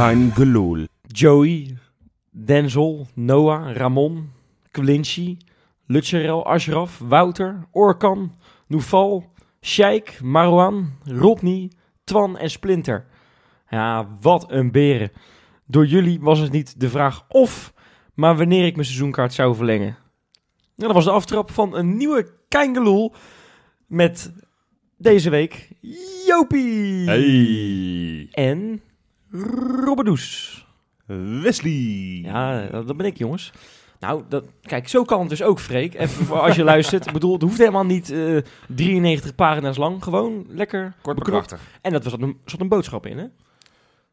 Kein gelul. Joey, Denzel, Noah, Ramon, Quincy, Lutcherel, Ashraf, Wouter, Orkan, Noufal, Sheik, Marwan, Rodney, Twan en Splinter. Ja, wat een beren. Door jullie was het niet de vraag of, maar wanneer ik mijn seizoenkaart zou verlengen. En dat was de aftrap van een nieuwe Keingeloel met deze week Jopie Hey. en Robbedoes. Wesley. Ja, dat, ben ik, jongens. Nou, dat, kijk, zo kan het dus ook, Freek. Even voor als je luistert. Ik bedoel, het hoeft helemaal niet eh 93 pagina's lang. Gewoon lekker Kort beknopt. bekrachtig. En dat was een, zat een boodschap in, hè?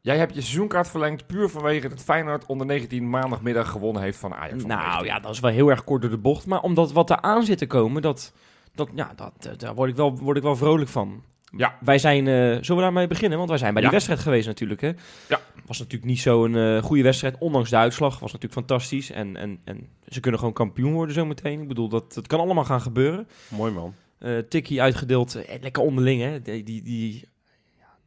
Jij hebt je seizoenkaart verlengd puur vanwege dat Feyenoord onder 19 maandagmiddag gewonnen heeft van Ajax. Nou 19. ja, dat is wel heel erg kort door de bocht. Maar omdat wat er aan zit te komen, dat, dat, ja, dat, eh, daar word ik, wel, word ik wel vrolijk van. Ja. Wij zijn, eh, zullen we daarmee beginnen? Want wij zijn bij die wedstrijd geweest natuurlijk, hè? Ja. Was natuurlijk niet zo'n eh goede wedstrijd, ondanks de uitslag. Was natuurlijk fantastisch. En, en, en ze kunnen gewoon kampioen worden zometeen. Ik bedoel, dat, dat kan allemaal gaan gebeuren. Mooi man. Eh tikkie uitgedeeld, eh, lekker onderling, hè? Die, die,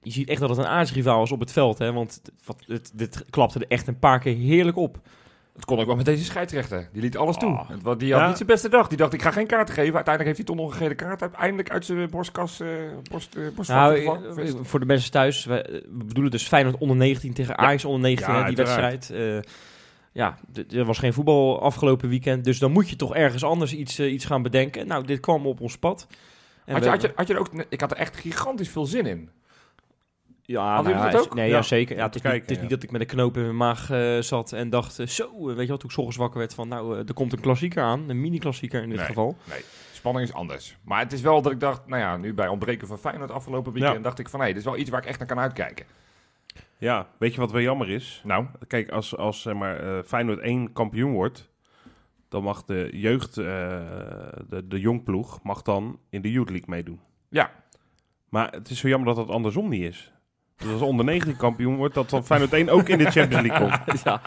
je ziet echt dat het een aardsrivaal is op het veld, hè? Want wat, het, dit klapte er echt een paar keer heerlijk op. Het kon ook wel met deze scheidsrechter. Die liet alles toe. Oh. Die had Ja. niet zijn beste dag. Die dacht, ik ga geen kaarten geven. Uiteindelijk heeft hij toch nog een gele kaart uiteindelijk uit zijn borstkas, eh borst, eh, Nou, eh, voor de mensen thuis, we, we bedoelen dus Feyenoord onder 19 tegen Ajax onder 19, Ja, hè, die uiteraard. wedstrijd. Ja, er was geen voetbal afgelopen weekend, dus dan moet je toch ergens anders iets, iets gaan bedenken. Nou, dit kwam op ons pad. En had, je, had, je, had je er ook... Ik had er echt gigantisch veel zin in. Ja, nou, dat ja, ook? Nee, Ja, ja, zeker. Ja, het is, niet, het is ja. niet dat ik met een knoop in mijn maag eh, zat en dacht, eh, zo, eh, weet je wat, toen ik 's ochtends wakker werd van, nou, er komt een klassieker aan, een mini-klassieker in dit Nee. geval. Spanning is anders. Maar het is wel dat ik dacht, nou ja, nu bij ontbreken van Feyenoord afgelopen weekend, Ja. dacht ik van, hé, dit is wel iets waar ik echt naar kan uitkijken. Ja, weet je wat wel jammer is? Nou, Kijk, als, als zeg maar, eh, Feyenoord 1 kampioen wordt, dan mag de jeugd, eh, de, de jongploeg, mag dan in de Youth League meedoen. ja. Maar het is zo jammer dat dat andersom niet is. Dus als onder 19 kampioen wordt, dat dan Feyenoord 1 ook in de Champions League komt. ja.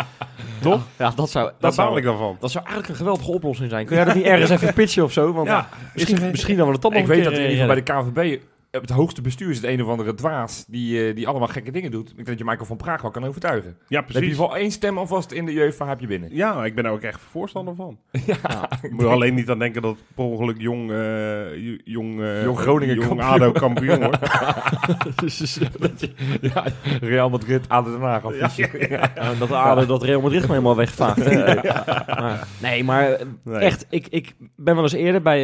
Toch? Ja, dat zou, dat, Daar zou, baal ik dan van. dat zou eigenlijk een geweldige oplossing zijn. Kun jij dat niet ergens even pitchen of zo? Want Ja, misschien, misschien dan we het dan nog Ik een weet keer, dat in ieder geval bij de KVB het hoogste bestuur zit een of andere dwaas die, eh, die allemaal gekke dingen doet. Ik denk dat je Michael van Praag wel kan overtuigen. Ja, Dan heb je in precies. ieder geval één stem alvast in de UEFA heb je binnen. Ja, ik ben daar ook echt voorstander van. Ja. Ik moet alleen niet aan denken dat per ongeluk jong, eh, jong, eh, Jong Groningen jong kampioen. ADO kampioen wordt. Dat je- ja, Real Madrid, ADO Den Haag. Ja, ja, dat ADO, dat Real Madrid maar helemaal. Maar, nee, maar echt, ik, ik ben wel eens eerder bij...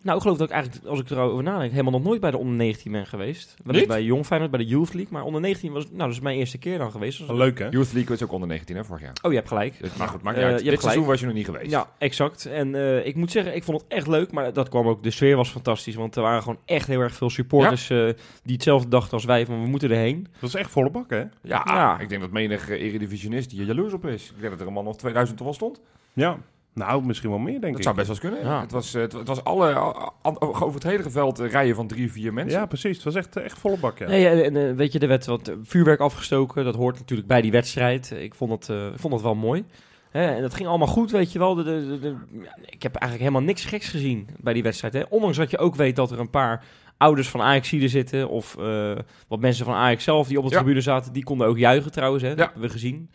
eh, nou, ik geloof dat ik eigenlijk, als ik erover nadenk, helemaal nog nooit bij de onder 19 ben geweest. Wel eens bij Jong Feyenoord, bij de Youth League. Maar onder 19 was, nou, dat is mijn eerste keer dan geweest. Dus- Wel Leuk hè? Youth League was ook onder 19 hè, vorig jaar. oh, je hebt gelijk. Maar goed, maakt Eh, niet uit. je hebt Dit seizoen was je nog niet geweest. Ja, exact. En eh, ik moet zeggen, ik vond het echt leuk. Maar dat kwam ook, de sfeer was fantastisch. Want er waren gewoon echt heel erg veel supporters eh, die hetzelfde dachten als wij. Van we moeten erheen. Dat is echt volle bak hè? Ja, Ja. ik denk dat menig eh, eredivisionist hier jaloers op is. Ik denk dat er een man of 2000 toch wel stond. Ja. Nou, misschien wel meer denk Dat ik. zou best wel eens kunnen. Ja. Het, was, eh, het, het was alle, al- al- over het hele veld eh, rijen van drie, vier mensen. Ja, precies. Het was echt, echt volle bak ja. Nee, en, en, eh, weet je, er werd wat eh, vuurwerk afgestoken. Dat hoort natuurlijk bij die wedstrijd. Ik vond eh, ik vond het wel mooi. Hè, en dat ging allemaal goed, weet je wel. De, de, de- de- ja, ik heb eigenlijk helemaal niks geks gezien bij die wedstrijd. Hè. Ondanks dat je ook weet dat er een paar ouders van Ajax er zitten. Of eh, wat mensen van Ajax zelf die op de Ja. tribune zaten. Die konden ook juichen trouwens. Hè. Dat Ja. hebben we gezien.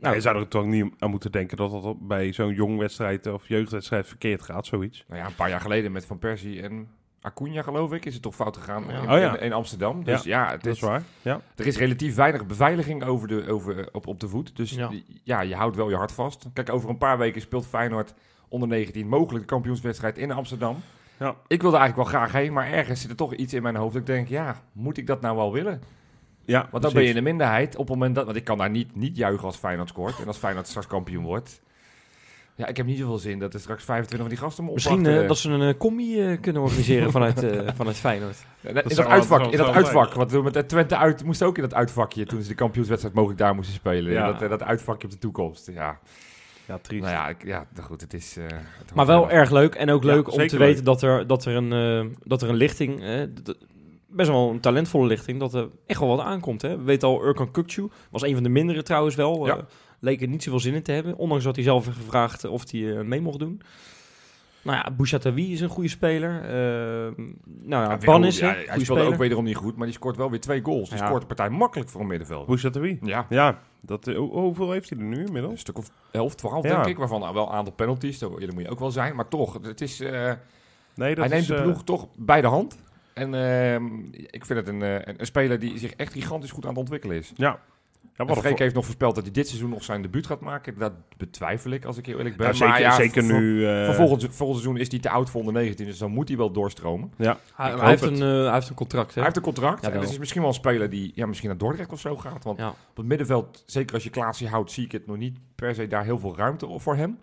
Nou, je zou er toch niet aan moeten denken dat dat bij zo'n jong wedstrijd of jeugdwedstrijd verkeerd gaat, zoiets. Nou ja, een paar jaar geleden met Van Persie en Acuna geloof ik, is het toch fout gegaan Ja. in, Oh ja. in, in Amsterdam. Dus ja, het Dat is is, waar. Ja. er is relatief weinig beveiliging over de, over, op, op de voet. Dus Ja. ja. je houdt wel je hart vast. Kijk, over een paar weken speelt Feyenoord onder 19 mogelijk de kampioenswedstrijd in Amsterdam. Ja. Ik wilde eigenlijk wel graag heen, maar ergens zit er toch iets in mijn hoofd. dat Ik denk, ja, moet ik dat nou wel willen? Ja, Want dan ben je in de minderheid op het moment dat... Want ik kan daar niet, niet juichen als Feyenoord scoort. En als Feyenoord straks kampioen wordt. Ja, ik heb niet zoveel zin dat er straks 25 van die gasten me Misschien eh, dat ze een eh, combi eh, kunnen organiseren vanuit, eh, vanuit Feyenoord. In dat uitvak, dat in dat uitvak. Wat we met de Twente uit moesten ook in dat uitvakje toen ze de kampioenswedstrijd mogelijk daar moesten spelen. Ja. Dat, dat uitvakje op de toekomst. Ja, Ja, triest. nou ja, ik, ja nou goed, het is. eh, het Maar wel erg leuk. En ook Ja, leuk om te leuk. weten dat er, dat er, een, dat er een lichting, best wel een talentvolle lichting, dat er echt wel wat aankomt. Hè. We weten al, Urkan Kukcu was een van de mindere trouwens wel. Ja. eh, leek er niet zoveel zin in te hebben. Ondanks dat hij zelf heeft gevraagd of hij eh, mee mocht doen. Nou ja, Bouchatoui is een goede speler. Eh, nou ja, Ban is ja, een Hij goede speelde speler. ook wederom niet goed, maar die scoort wel weer twee goals. Die Ja. scoort de partij makkelijk voor een middenveld. Bouchatoui. Ja, Ja, dat, eh, hoe- hoeveel heeft hij er nu een inmiddels? stuk of 11, 12 Ja. denk ik. Waarvan wel een aantal penalties. Daar daar moet je ook wel zijn. Maar toch, het is, eh, Nee, dat hij neemt is, de eh, ploeg toch bij de hand. En ehm, ik vind het een, eh, een, een speler die zich echt gigantisch goed aan het ontwikkelen is. Ja. Ja, wat Freek heeft nog voorspeld dat hij dit seizoen nog zijn debuut gaat maken. Dat betwijfel ik, als ik heel eerlijk ben. ja, zeker, maar ja, zeker nu. eh, Voor volgend, volgend seizoen is hij te oud voor onder 19, dus dan moet hij wel doorstromen. Ja, Hij, heeft een, eh, hij heeft een contract, hè? Hij heeft een contract. Ja, en het is misschien wel een speler die ja, misschien naar Dordrecht of zo gaat. Want Ja. op het middenveld, zeker als je Klaasie houdt, zie ik het nog niet per se daar heel veel ruimte voor hem.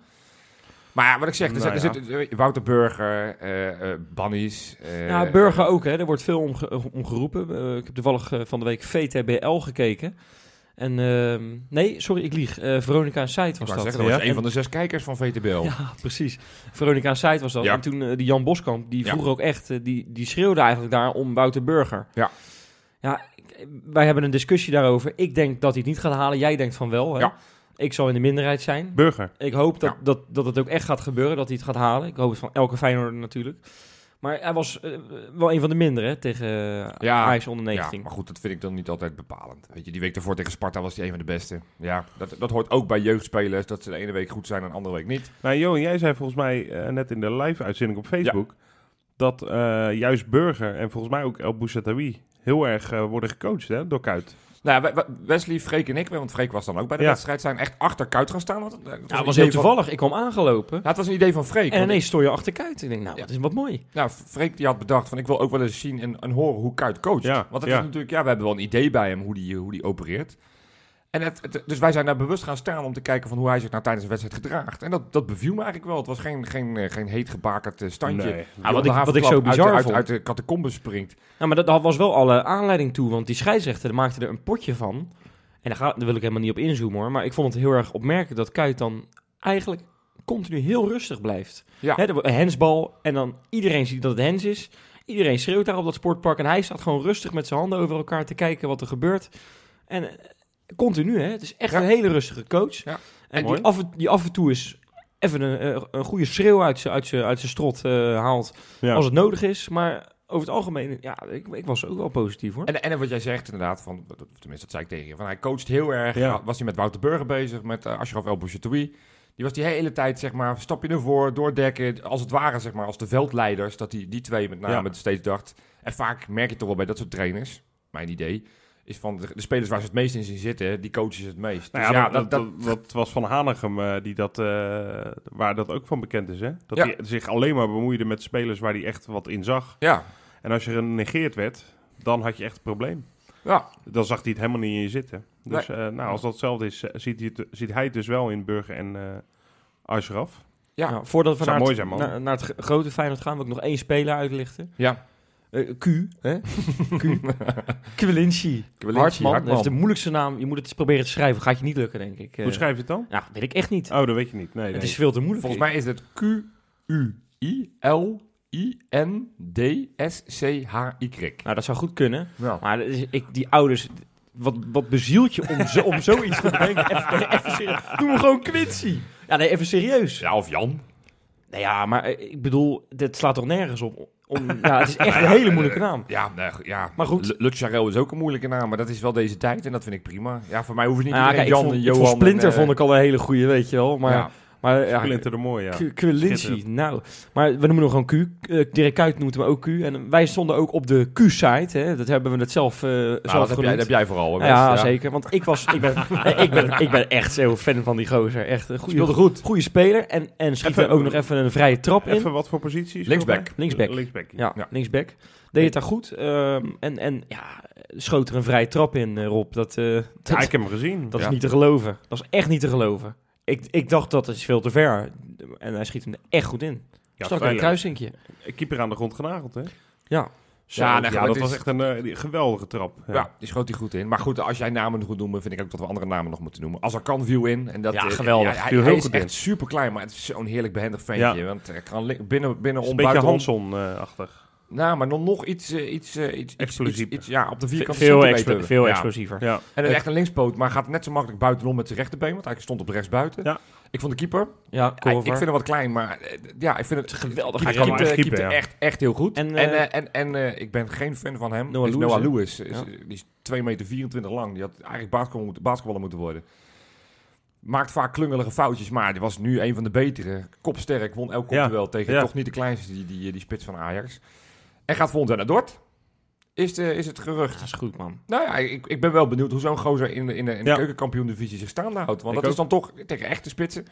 Maar ja, wat ik zeg, er Nou zit, ja. zit, eh, Wouter Burger, eh eh Bannies. eh, Ja, Burger ook, hè. Er wordt veel om, ge- om geroepen. Ik heb toevallig van de week VTBL gekeken. En, ehm, nee, sorry, ik lieg. Eh, Veronica Ik was dat. zeggen, dat was Ja. een van de zes kijkers van VTBL. Ja, precies. Veronica Site was dat. Ja. En toen die Jan Boskamp, die Ja. vroeg ook echt, die, die schreeuwde eigenlijk daar om Wouter Burger. Ja. Ja, wij hebben een discussie daarover. Ik denk dat hij het niet gaat halen. Jij denkt van wel. Hè? Ja. Ik zal in de minderheid zijn. Burger. Ik hoop dat, Ja. dat, dat het ook echt gaat gebeuren, dat hij het gaat halen. Ik hoop het van elke Feyenoorder natuurlijk. Maar hij was eh, wel een van de mindere hè, tegen eh, Ja. Ajax onder Ja, 19. maar goed, dat vind ik dan niet altijd bepalend. Weet je, die week daarvoor tegen Sparta was hij een van de beste. Ja, dat, dat hoort ook bij jeugdspelers, dat ze de ene week goed zijn en de andere week niet. Nou, Johan, jij zei volgens mij eh, net in de live-uitzending op Facebook... dat eh, juist Burger en volgens mij ook El Bouchatoui heel erg eh, worden gecoacht hè, door Kuit. Nou, Wesley, Freek en ik, want Freek was dan ook bij de Ja. wedstrijd, zijn echt achter Kuit gaan staan. Want, het was heel van- toevallig. Ik kwam aangelopen. Het was een idee van Freek. En ineens stond je achter Kuit. Ik denk, nou, Ja. dat is wat mooi. Nou, Freek die had bedacht van ik wil ook wel eens zien en, en horen hoe Kuit coacht. Ja, Want het ja. is natuurlijk, ja, we hebben wel een idee bij hem hoe die, hoe die opereert. En het, het- dus wij zijn daar bewust gaan staan om te kijken van hoe hij zich nou tijdens een wedstrijd gedraagt. En dat, dat beviel me eigenlijk wel. Het was geen, geen, eh, geen heet gebakerd eh, standje. Nee. Ja, wat ik- wat ik zo bizar de- uit, vond. uit de catacombe springt. Nou, maar dat, dat was wel alle aanleiding toe. Want die scheidsrechter maakte er een potje van. En daar, ga, daar wil ik helemaal niet op inzoomen hoor. Maar ik vond het heel erg opmerkelijk dat Kuit dan eigenlijk continu heel rustig blijft. Ja. Wordt een hensbal en dan iedereen ziet dat het hens is. Iedereen schreeuwt daar op dat sportpark. En hij staat gewoon rustig met zijn handen over elkaar te kijken wat er gebeurt. En eh, continu, hè. Het is echt Ja. een hele rustige coach. Ja. En die af, en- die af en toe is even een, eh, een goede schreeuw uit zijn uit zijn- uit strot eh, haalt Ja. als het nodig is. Maar over het algemeen, ja, ik, ik was ook wel positief hoor. En, en wat jij zegt inderdaad, van, tenminste dat zei ik tegen je, van hij coacht heel erg. Ja. Was hij met Wouter Burger bezig, met uh, Ashraf El Bouchatoui. Die was die hele tijd, zeg maar, stapje ervoor, doordekken. Als het ware, zeg maar, als de veldleiders, dat die, die twee met name Ja. steeds dacht. En vaak merk je toch wel bij dat soort trainers, mijn idee, is van de, de spelers waar ze het meest in zien zitten, die coachen ze het meest. Nou Dus ja, ja, dat, dat, dat, dat was van Hanegem, eh, die dat, eh, waar dat ook van bekend is. Hè? Dat Ja. hij zich alleen maar bemoeide met spelers waar hij echt wat in zag. ja, En als je genegeerd werd, dan had je echt een probleem. ja, Dan zag hij het helemaal niet in je zitten. Dus eh, nou, als dat hetzelfde is, ziet hij, het, ziet hij het dus wel in Burger en eh Ashraf. ja, Nou, voordat we naar, mooi het, zijn, man. naar, naar het gro- grote Feyenoord gaan, wil ik nog één speler uitlichten. ja. Eh, Q, hè? Q. Kwilinci, Hartman. Hartman. Dat is de moeilijkste naam. Je moet het eens proberen te schrijven. Gaat je niet lukken, denk ik. Eh, Hoe schrijf je het dan? Ja, weet ik echt niet. Oh, dat weet je niet. Nee, het nee. is veel te moeilijk. Volgens mij is het Q-U-I-L-I-N-D-S-C-H-Y. Nou, dat zou goed kunnen. Ja. Maar is- ik, die ouders... Wat, wat bezielt je om, zo, om zoiets te bedenken? Even, even serieus. Doe me gewoon Quincy. Ja, nee, even serieus. ja, of Jan. Nee, ja, maar eh, ik bedoel, dit slaat toch nergens op? Om, ja, het is echt een hele moeilijke naam. Ja, nee, ja. Maar goed. L- Lutjarel is ook een moeilijke naam, maar dat is wel deze tijd en dat vind ik prima. Ja, voor mij hoeft het niet Nou, kijk, ik Jan vond, en ik Johan. vond Splinter en, eh, vond ik al een hele goede, weet je wel. Maar. Maar ja, Splinter de Mooi, ja. Quilinci, nou. Maar we noemen hem gewoon Q. Uh, Dirk Kuyt noemt hem ook Q. En wij stonden ook op de Q-site. Hè. Dat hebben we het zelf, eh Nou, zelf dat, heb jij, dat heb jij vooral. hoor, ja, zeker. Want ik was, ik ben, nee, ik ben, ik ben echt zo fan van die gozer. Echt een goede, goed. goede speler. En, en schiet Even- er ook nog even een vrije trap in. Even wat voor posities? Linksback. Linksback. Linksback. Ja, Ja. linksback. Deed het daar goed. Ehm, en, en ja, schoot er een vrije trap in, eh, Rob. Dat, eh, Ja, dat, ik heb hem gezien. dat is niet te geloven. Dat is echt niet te geloven. Ik, ik dacht dat is veel te ver. En hij schiet hem er echt goed in. Ja, Stak een kruisinkje. Keeper aan de grond genageld, hè? Ja. Ja, ja, nee, dat was echt een eh, geweldige trap. Ja. Ja. die schoot hij goed in. Maar goed, als jij namen goed noemen, vind ik ook dat we andere namen nog moeten noemen. Als er kan, viel in. En dat, Ja, eh, geweldig. hij, Viel hij heel is goed echt in. super klein, maar het is zo'n heerlijk behendig ventje. Ja. Want hij kan li- binnen, binnen Is om, een beetje. Hanson-achtig. Nou, maar nog, nog iets, eh, iets, eh, iets, iets, Explosiever. iets, iets- ja, op de Ve- vierkante veel, centimeter. explo- veel Ja. explosiever. Ja, En een echt een linkspoot, maar gaat net zo makkelijk buitenom met zijn rechterbeen, want hij stond op rechtsbuiten. Ja. Ik vond de keeper, Ja, ik, cover. ik vind hem wat klein, maar eh, ja, ik vind het geweldig. Hij Hij kan keepte, echt ja. echt, echt heel goed. En, En, eh, en, eh, ik ben geen fan van hem. Noah Is Lewis, Noah hè? Lewis. Is, Ja. Die is 2 meter 24 lang. Die had eigenlijk basketballer moeten, basketballer moeten worden. Maakt vaak klungelige foutjes, maar die was nu een van de betere. Kopsterk, won elk Ja. kopduel tegen Ja. toch niet de kleinste, die, die, die spits van Ajax. En gaat volgend jaar naar Dort. Is, de, is het gerucht. Dat is goed, man. Nou ja, ik, ik ben wel benieuwd hoe zo'n gozer in de, in de, in de Ja. keukenkampioen-divisie zich staande houdt. Want Ik dat is dan toch tegen echte spitsen.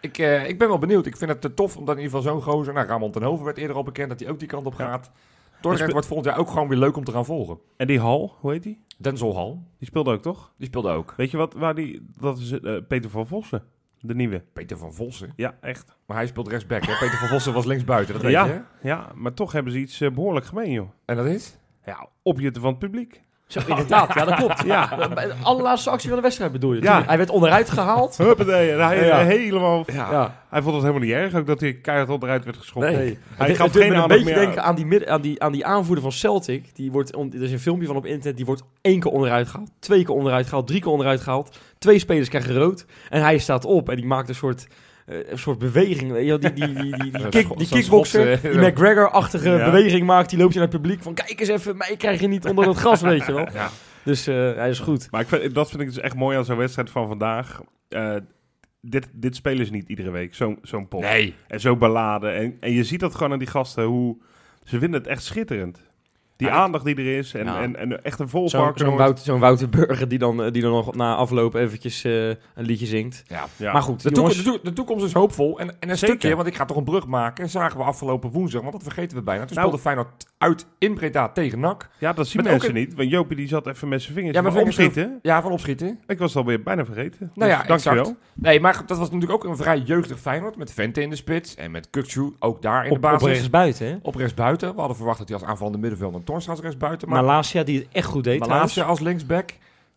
Ik, eh, ik ben wel benieuwd. Ik vind het te tof, omdat in ieder geval zo'n gozer... Nou, Ramon ten Hoven werd eerder al bekend dat hij ook die kant op Ja. gaat. Dordrecht wordt volgend jaar ook gewoon weer leuk om te gaan volgen. En die Hal, hoe heet die? Denzel Hall, Die speelde ook, toch? die speelde ook. Weet je wat, waar die... Dat is eh, Peter van Vossen, de nieuwe. Peter van Vossen. Ja, echt. Maar hij speelt rechtsback, hè? Peter van Vossen was linksbuiten, dat weet Ja. je, hè? Ja, maar toch hebben ze iets eh, behoorlijk gemeen, joh. En dat is? Ja, opjutten van het publiek. Zo, inderdaad. Ja, dat klopt. Ja. Bij de allerlaatste actie van de wedstrijd bedoel je? Ja. Hij werd onderuit gehaald. Huppatee, en hij Ja. helemaal... Ja. Hij vond het helemaal niet erg, ook dat hij keihard onderuit werd geschopt. Nee. Hij Het- gaf het doet geen me een beetje meer denken aan die, midden, aan, die, aan die aanvoerder van Celtic. Die wordt, er is een filmpje van op internet. Die wordt één keer onderuit gehaald. Twee keer onderuit gehaald. Drie keer onderuit gehaald. Twee spelers krijgen rood. En hij staat op. En die maakt een soort, een soort beweging. weet je wel, Die, die, die, die, kick, die kickboxer. Die McGregor-achtige Ja. beweging maakt. Die loopt je naar het publiek. Van kijk eens even. Mij krijg je niet onder het gras, weet je wel. Ja. Dus eh, hij is goed. Maar ik vind, dat vind ik dus echt mooi aan zo'n wedstrijd van vandaag. Eh, dit, dit spelen ze niet iedere week, zo'n zo'n pot. Nee. En zo beladen. En, en je ziet dat gewoon aan die gasten, hoe... Ze vinden het echt schitterend. Die Ja, aandacht die er is en, Ja. en, en echt een Zo'n volvark. zo'n Wouter, zo'n Wouter Burger die dan, eh, die dan nog na afloop eventjes eh, een liedje zingt. Ja. Ja. Maar goed, De, jongens, toekomst, de, toe- de toekomst is hoopvol. En, en een Zeker. stukje, want ik ga toch een brug maken, zagen we afgelopen woensdag, want dat vergeten we bijna. Toen Nou. speelde Feyenoord uit in Breda tegen NAC. Ja, dat zien Met mensen ook niet. Want Jopie die zat even met zijn vingers Ja, ja, vingers opschieten. Ja, van opschieten. Ik was het alweer bijna vergeten. Nou ja, Dus dankjewel. exact. Nee, maar dat was natuurlijk ook een vrij jeugdig Feyenoord. Met Vente in de spits en met Kukçu ook daar in op, de op basis. rechts buiten. Hè? Op rechtsbuiten. We hadden verwacht dat hij als aanvallende middenvelder Torstra als rechtsbuiten. Maar Malasia die het echt goed deed Malasia als linksback.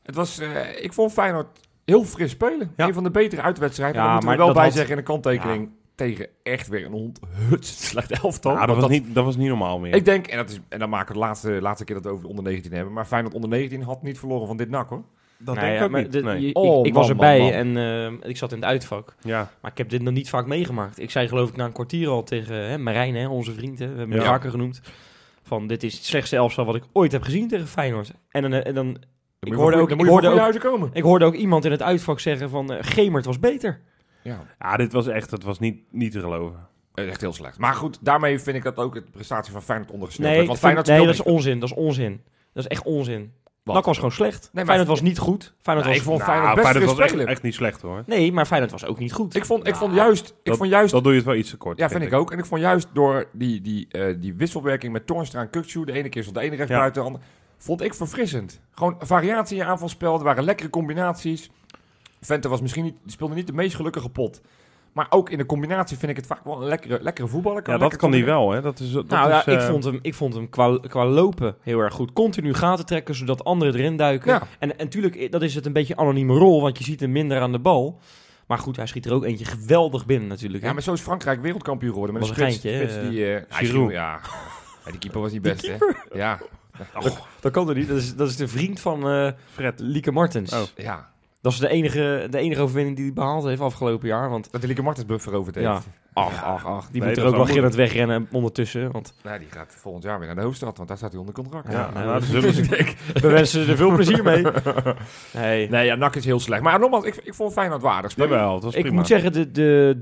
Het was, eh, ik vond Feyenoord heel fris spelen. Ja. Een van de betere uitwedstrijden. Ja, Ja, moeten we maar wel bij had- zeggen in de kanttekening. Tegen echt weer een onthuts slecht elftal. Ja, dat, was niet, dat was niet normaal meer. Ik denk, en, dat is, en dan maken we de laatste, laatste keer dat we over de onder 19 hebben. Maar Feyenoord onder 19 had niet verloren van dit nak hoor. dat Nou denk ja, ik ook niet. de- nee. je- Oh, ik man, was erbij man, en eh, ik zat in het uitvak. Ja, Maar ik heb dit nog niet vaak meegemaakt. Ik zei geloof ik na een kwartier al tegen hè, Marijn, hè, onze vriend, hè, we hebben hem Ja. vaker genoemd. Van dit is het slechtste elftal wat ik ooit heb gezien tegen Feyenoord. En dan, en dan Dan Ik hoorde voor- ook- dan ik hoorde huizen komen. ik hoorde ook iemand in het uitvak zeggen van eh, Gemert was beter. Ja. ja dit was echt, dat was niet, niet te geloven. Echt heel slecht. Maar goed, daarmee vind ik dat ook de prestatie van Feyenoord ondergesneeuwd Nee, werd. ik Want vind- Feyenoord nee dat is onzin. Dat is onzin. Dat is echt onzin. Wat? NAC was gewoon slecht. maar- Feyenoord was niet goed. Feyenoord Nee, was... ik vond Feyenoord Nou, best Feyenoord was echt, niet slecht hoor. Nee, maar Feyenoord was ook niet goed. Ik vond, ik Nou, vond juist, ik dat- vond juist Dan doe je het wel iets te kort. Ja, vind ik ook. En ik vond juist door die, die, eh, die wisselwerking met Toornstra en Kukçu, de ene keer stond de ene rechts Ja. buiten, de andere, vond ik verfrissend. Gewoon variatie in je aanvalspel, er waren lekkere combinaties. Vente was misschien niet, die speelde niet de meest gelukkige pot. Maar ook in de combinatie vind ik het vaak wel een lekkere, lekkere voetballer. Ja, dat kan hij wel hè. Dat is, dat nou ja, is, ik eh, vond hem, ik vond hem qua, qua lopen heel erg goed. Continu gaten trekken, zodat anderen erin duiken. Ja. En, en natuurlijk, dat is het een beetje een anonieme rol, want je ziet hem minder aan de bal. Maar goed, hij schiet er ook eentje geweldig binnen natuurlijk. hè. Ja, maar zo is Frankrijk wereldkampioen geworden. Met Was een een spits, geintje, spits hè? die... eh, hij Giroud. Giroud, Ja. ja, die keeper was niet best, hè? Ja, Dat kan er niet. Dat is, dat is de vriend van eh Fred. Lieke Martens. Oh. ja. Dat is de enige, de enige overwinning die hij behaald heeft afgelopen jaar. Want Dat de Lieke Martens buff veroverd heeft. Ja. ach, ach, ach. Die Nee, moet dat er ook wel het wegrennen ondertussen. Want Nou, die gaat volgend jaar weer naar de hoofdstad, want daar staat hij onder contract. Ja, Ja, nou, dat ze. we wensen er veel plezier mee. Nee. Nee, ja, NAC is heel slecht. Maar nogmaals, ik, ik vond Feyenoord waardig spelen. Jawel, het was Ik prima. moet zeggen, de, de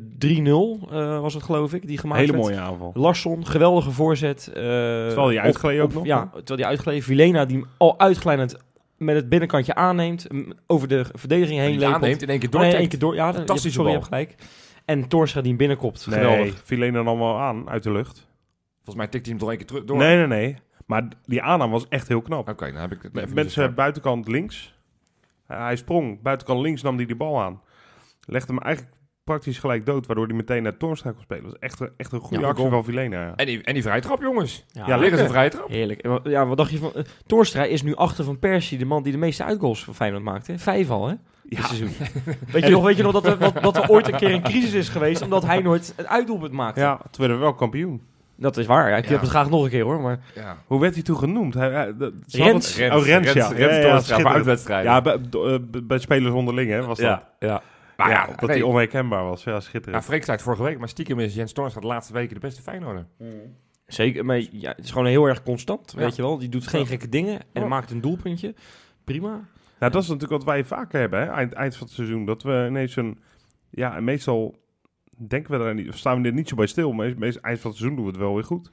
3-0 eh, was het geloof ik, die gemaakt Hele werd. mooie aanval. Larsson, geweldige voorzet. eh, Terwijl hij op- uitgleed ook nog, Ja, terwijl hij uitgleed. Vilena die hem al uitglijdend met het binnenkantje aanneemt. Over de verdediging heen aanneemt in één keer Oh, nee, door. één keer door. Ja, Fantastische sorry, je hebt gelijk. En Torstra die hem binnenkopt. Nee, Geweldig. Filena nam wel aan uit de lucht. Volgens mij tikt hij hem toch één keer terug door. Nee, nee, nee. Maar die aanname was echt heel knap. Oké, dan heb ik het Met, even met niet zijn zo buitenkant links. Uh, hij sprong. Buitenkant links nam hij die bal aan. Legde hem eigenlijk praktisch gelijk dood. Waardoor hij meteen naar Toornstra kon spelen. Dat was echt, een- echt een goede Ja, actie van Filena. Ja. En die, en die vrije trap, jongens. Ja, Ja, lekker. een vrije trap. Heerlijk. Ja, wat dacht je van... Torstra is nu achter van Persie, de man die de meeste uitgoals voor Feyenoord maakt. Hè? Vijf al, hè? Dit seizoen. weet, je nog, weet je nog dat er, wat, dat er ooit een keer een crisis is geweest, omdat hij nooit het uitdoelpunt maakte? Ja, toen werden we wel kampioen. Dat is waar. Ja, ik Ja. heb het graag nog een keer hoor. Maar Ja. Hoe werd hij toen genoemd? Hij, hij- dat- ze Rens. hadden- Oh, Rens, ja. Rens, Ja, Rens ja, voor schitterend. uitwedstrijden. Ja, bij, eh, bij spelers onderling, hè, was dat. ja, ja. Maar ja, ja, dat hij onherkenbaar was. Ja, Ja, schitterend. Freek zei het vorige week, maar stiekem is Jens Toornstra de laatste weken de beste Feyenoorder. Zeker. Maar ja, het is gewoon heel erg constant. Ja. Weet je wel. Die doet geen Ja. gekke dingen. En Ja. maakt een doelpuntje. Prima. Nou, dat is natuurlijk wat wij vaker hebben, hè, eind, eind van het seizoen. Dat we ineens een... Ja, en meestal denken we daar niet... Of staan we er niet zo bij stil. Maar meestal eind van het seizoen doen we het wel weer goed.